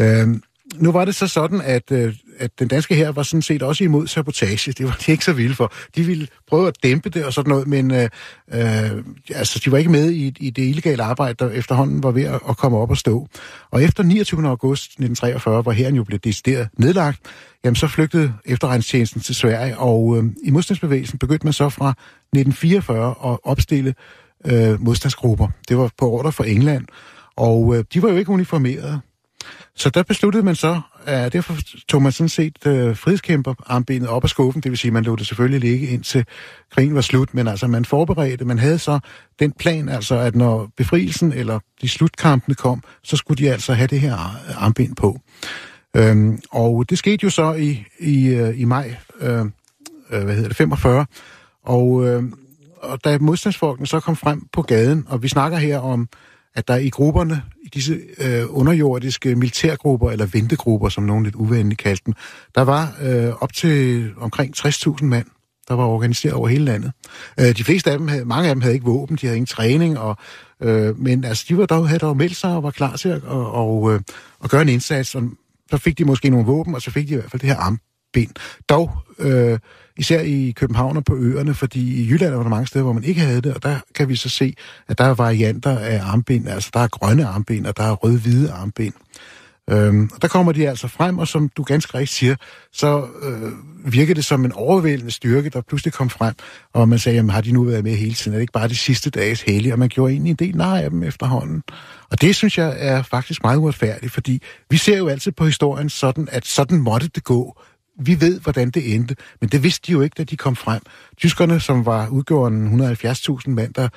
Øh, nu var det så sådan, at, øh, at den danske her var sådan set også imod sabotage. Det var de ikke så vilde for. De ville prøve at dæmpe det og sådan noget, men øh, øh, altså, de var ikke med i, i det illegale arbejde, der efterhånden var ved at, at komme op og stå. Og efter 29. august 1943, hvor herren jo blev decideret nedlagt, jamen så flygtede efterretningstjenesten til Sverige, og øh, i modstandsbevægelsen begyndte man så fra 1944 at opstille øh, modstandsgrupper. Det var på ordre fra England, og øh, de var jo ikke uniformerede. Så der besluttede man så, at derfor tog man sådan set øh, frihedskæmperarmbenet op af skuffen, det vil sige, man lå det selvfølgelig ligge indtil krigen var slut, men altså man forberedte, man havde så den plan, altså at når befrielsen eller de slutkampene kom, så skulle de altså have det her armbind på. Øhm, og det skete jo så i, i, øh, i maj øh, øh, hvad hedder det, 45, og, øh, og da modstandsfolkene så kom frem på gaden, og vi snakker her om at der i grupperne, i disse øh, underjordiske militærgrupper, eller ventegrupper, som nogen lidt uvenligt kaldte dem, der var øh, op til omkring 60.000 mand, der var organiseret over hele landet. Øh, de fleste af dem, havde, mange af dem havde ikke våben, de havde ingen træning, og, øh, men altså, de var dog, havde dog meldt sig og var klar til at og, og, øh, at gøre en indsats, og så fik de måske nogle våben, og så fik de i hvert fald det her armbind. Dog... Øh, især i København og på øerne, fordi i Jylland var der mange steder, hvor man ikke havde det, og der kan vi så se, at der er varianter af armbind, altså der er grønne armbind, og der er rød-hvide armbind. Øhm, og der kommer de altså frem, og som du ganske rigtigt siger, så øh, virker det som en overvældende styrke, der pludselig kom frem, og man sagde, jamen har de nu været med hele tiden? Er det ikke bare de sidste dages hellige? Og man gjorde egentlig en del nej af dem efterhånden. Og det synes jeg er faktisk meget uretfærdigt, fordi vi ser jo altid på historien sådan, at sådan måtte det gå vi ved, hvordan det endte, men det vidste de jo ikke, da de kom frem. Tyskerne, som var udgjort 170.000 mand, der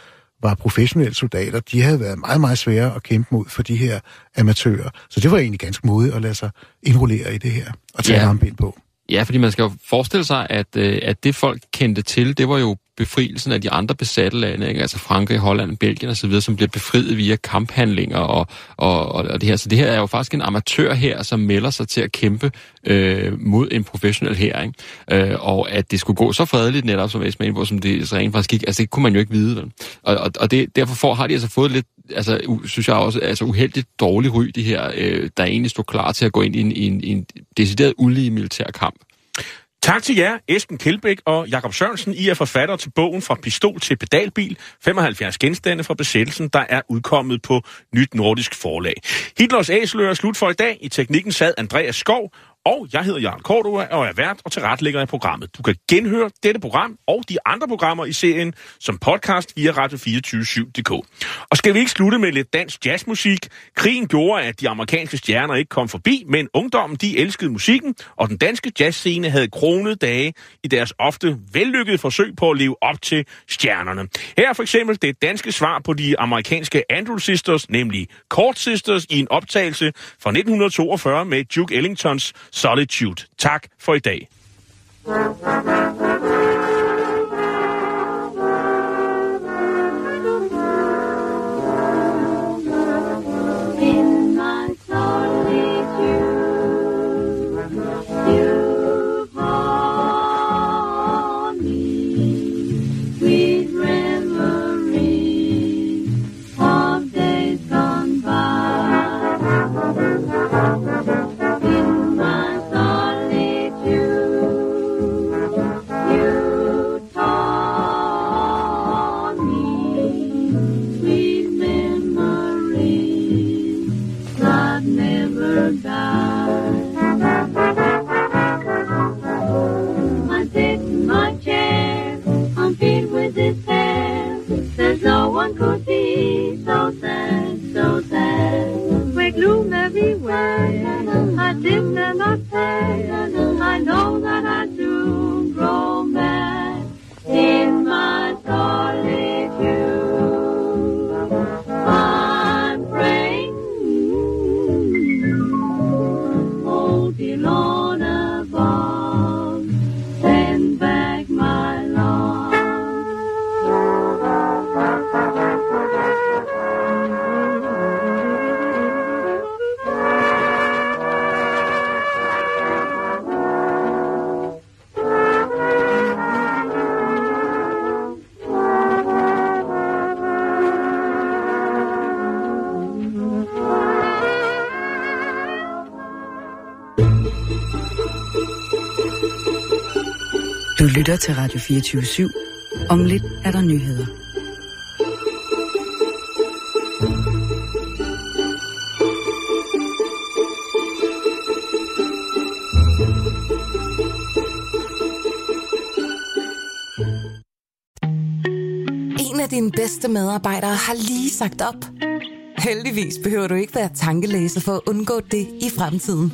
var professionelle soldater, de havde været meget, meget svære at kæmpe mod for de her amatører. Så det var egentlig ganske modigt at lade sig indrullere i det her og tage ja. armbind på. Ja, fordi man skal jo forestille sig, at, øh, at det folk kendte til, det var jo befrielsen af de andre besatte lande, ikke? altså Frankrig, Holland, Belgien osv., som bliver befriet via kamphandlinger og, og, og det her. Så det her er jo faktisk en amatør her, som melder sig til at kæmpe øh, mod en professionel her. Ikke? Øh, og at det skulle gå så fredeligt netop, som Esma hvor som det rent faktisk gik, altså det kunne man jo ikke vide. Vel? Og, og, og det, derfor får, har de altså fået lidt, altså u, synes jeg også, altså uheldigt dårlig ry, de her, øh, der egentlig stod klar til at gå ind i en, i en, i en decideret ulige militær kamp. Tak til jer, Esben Kjeldbæk og Jakob Sørensen. I er forfatter til bogen Fra pistol til pedalbil, 75 genstande fra besættelsen, der er udkommet på Nyt Nordisk Forlag. Hitlers æsler er slut for i dag. I teknikken sad Andreas Skov, og jeg hedder Jarl Cordova og er vært og tilretlægger af programmet. Du kan genhøre dette program og de andre programmer i serien som podcast via radio247.dk. Og skal vi ikke slutte med lidt dansk jazzmusik? Krigen gjorde, at de amerikanske stjerner ikke kom forbi, men ungdommen de elskede musikken, og den danske jazzscene havde kronede dage i deres ofte vellykkede forsøg på at leve op til stjernerne. Her er for eksempel det danske svar på de amerikanske Andrew Sisters, nemlig Court Sisters, i en optagelse fra 1942 med Duke Ellingtons Solitude. Tak for i dag. cosita. 24-7. Om lidt er der nyheder. En af dine bedste medarbejdere har lige sagt op. Heldigvis behøver du ikke være tankelæser for at undgå det i fremtiden.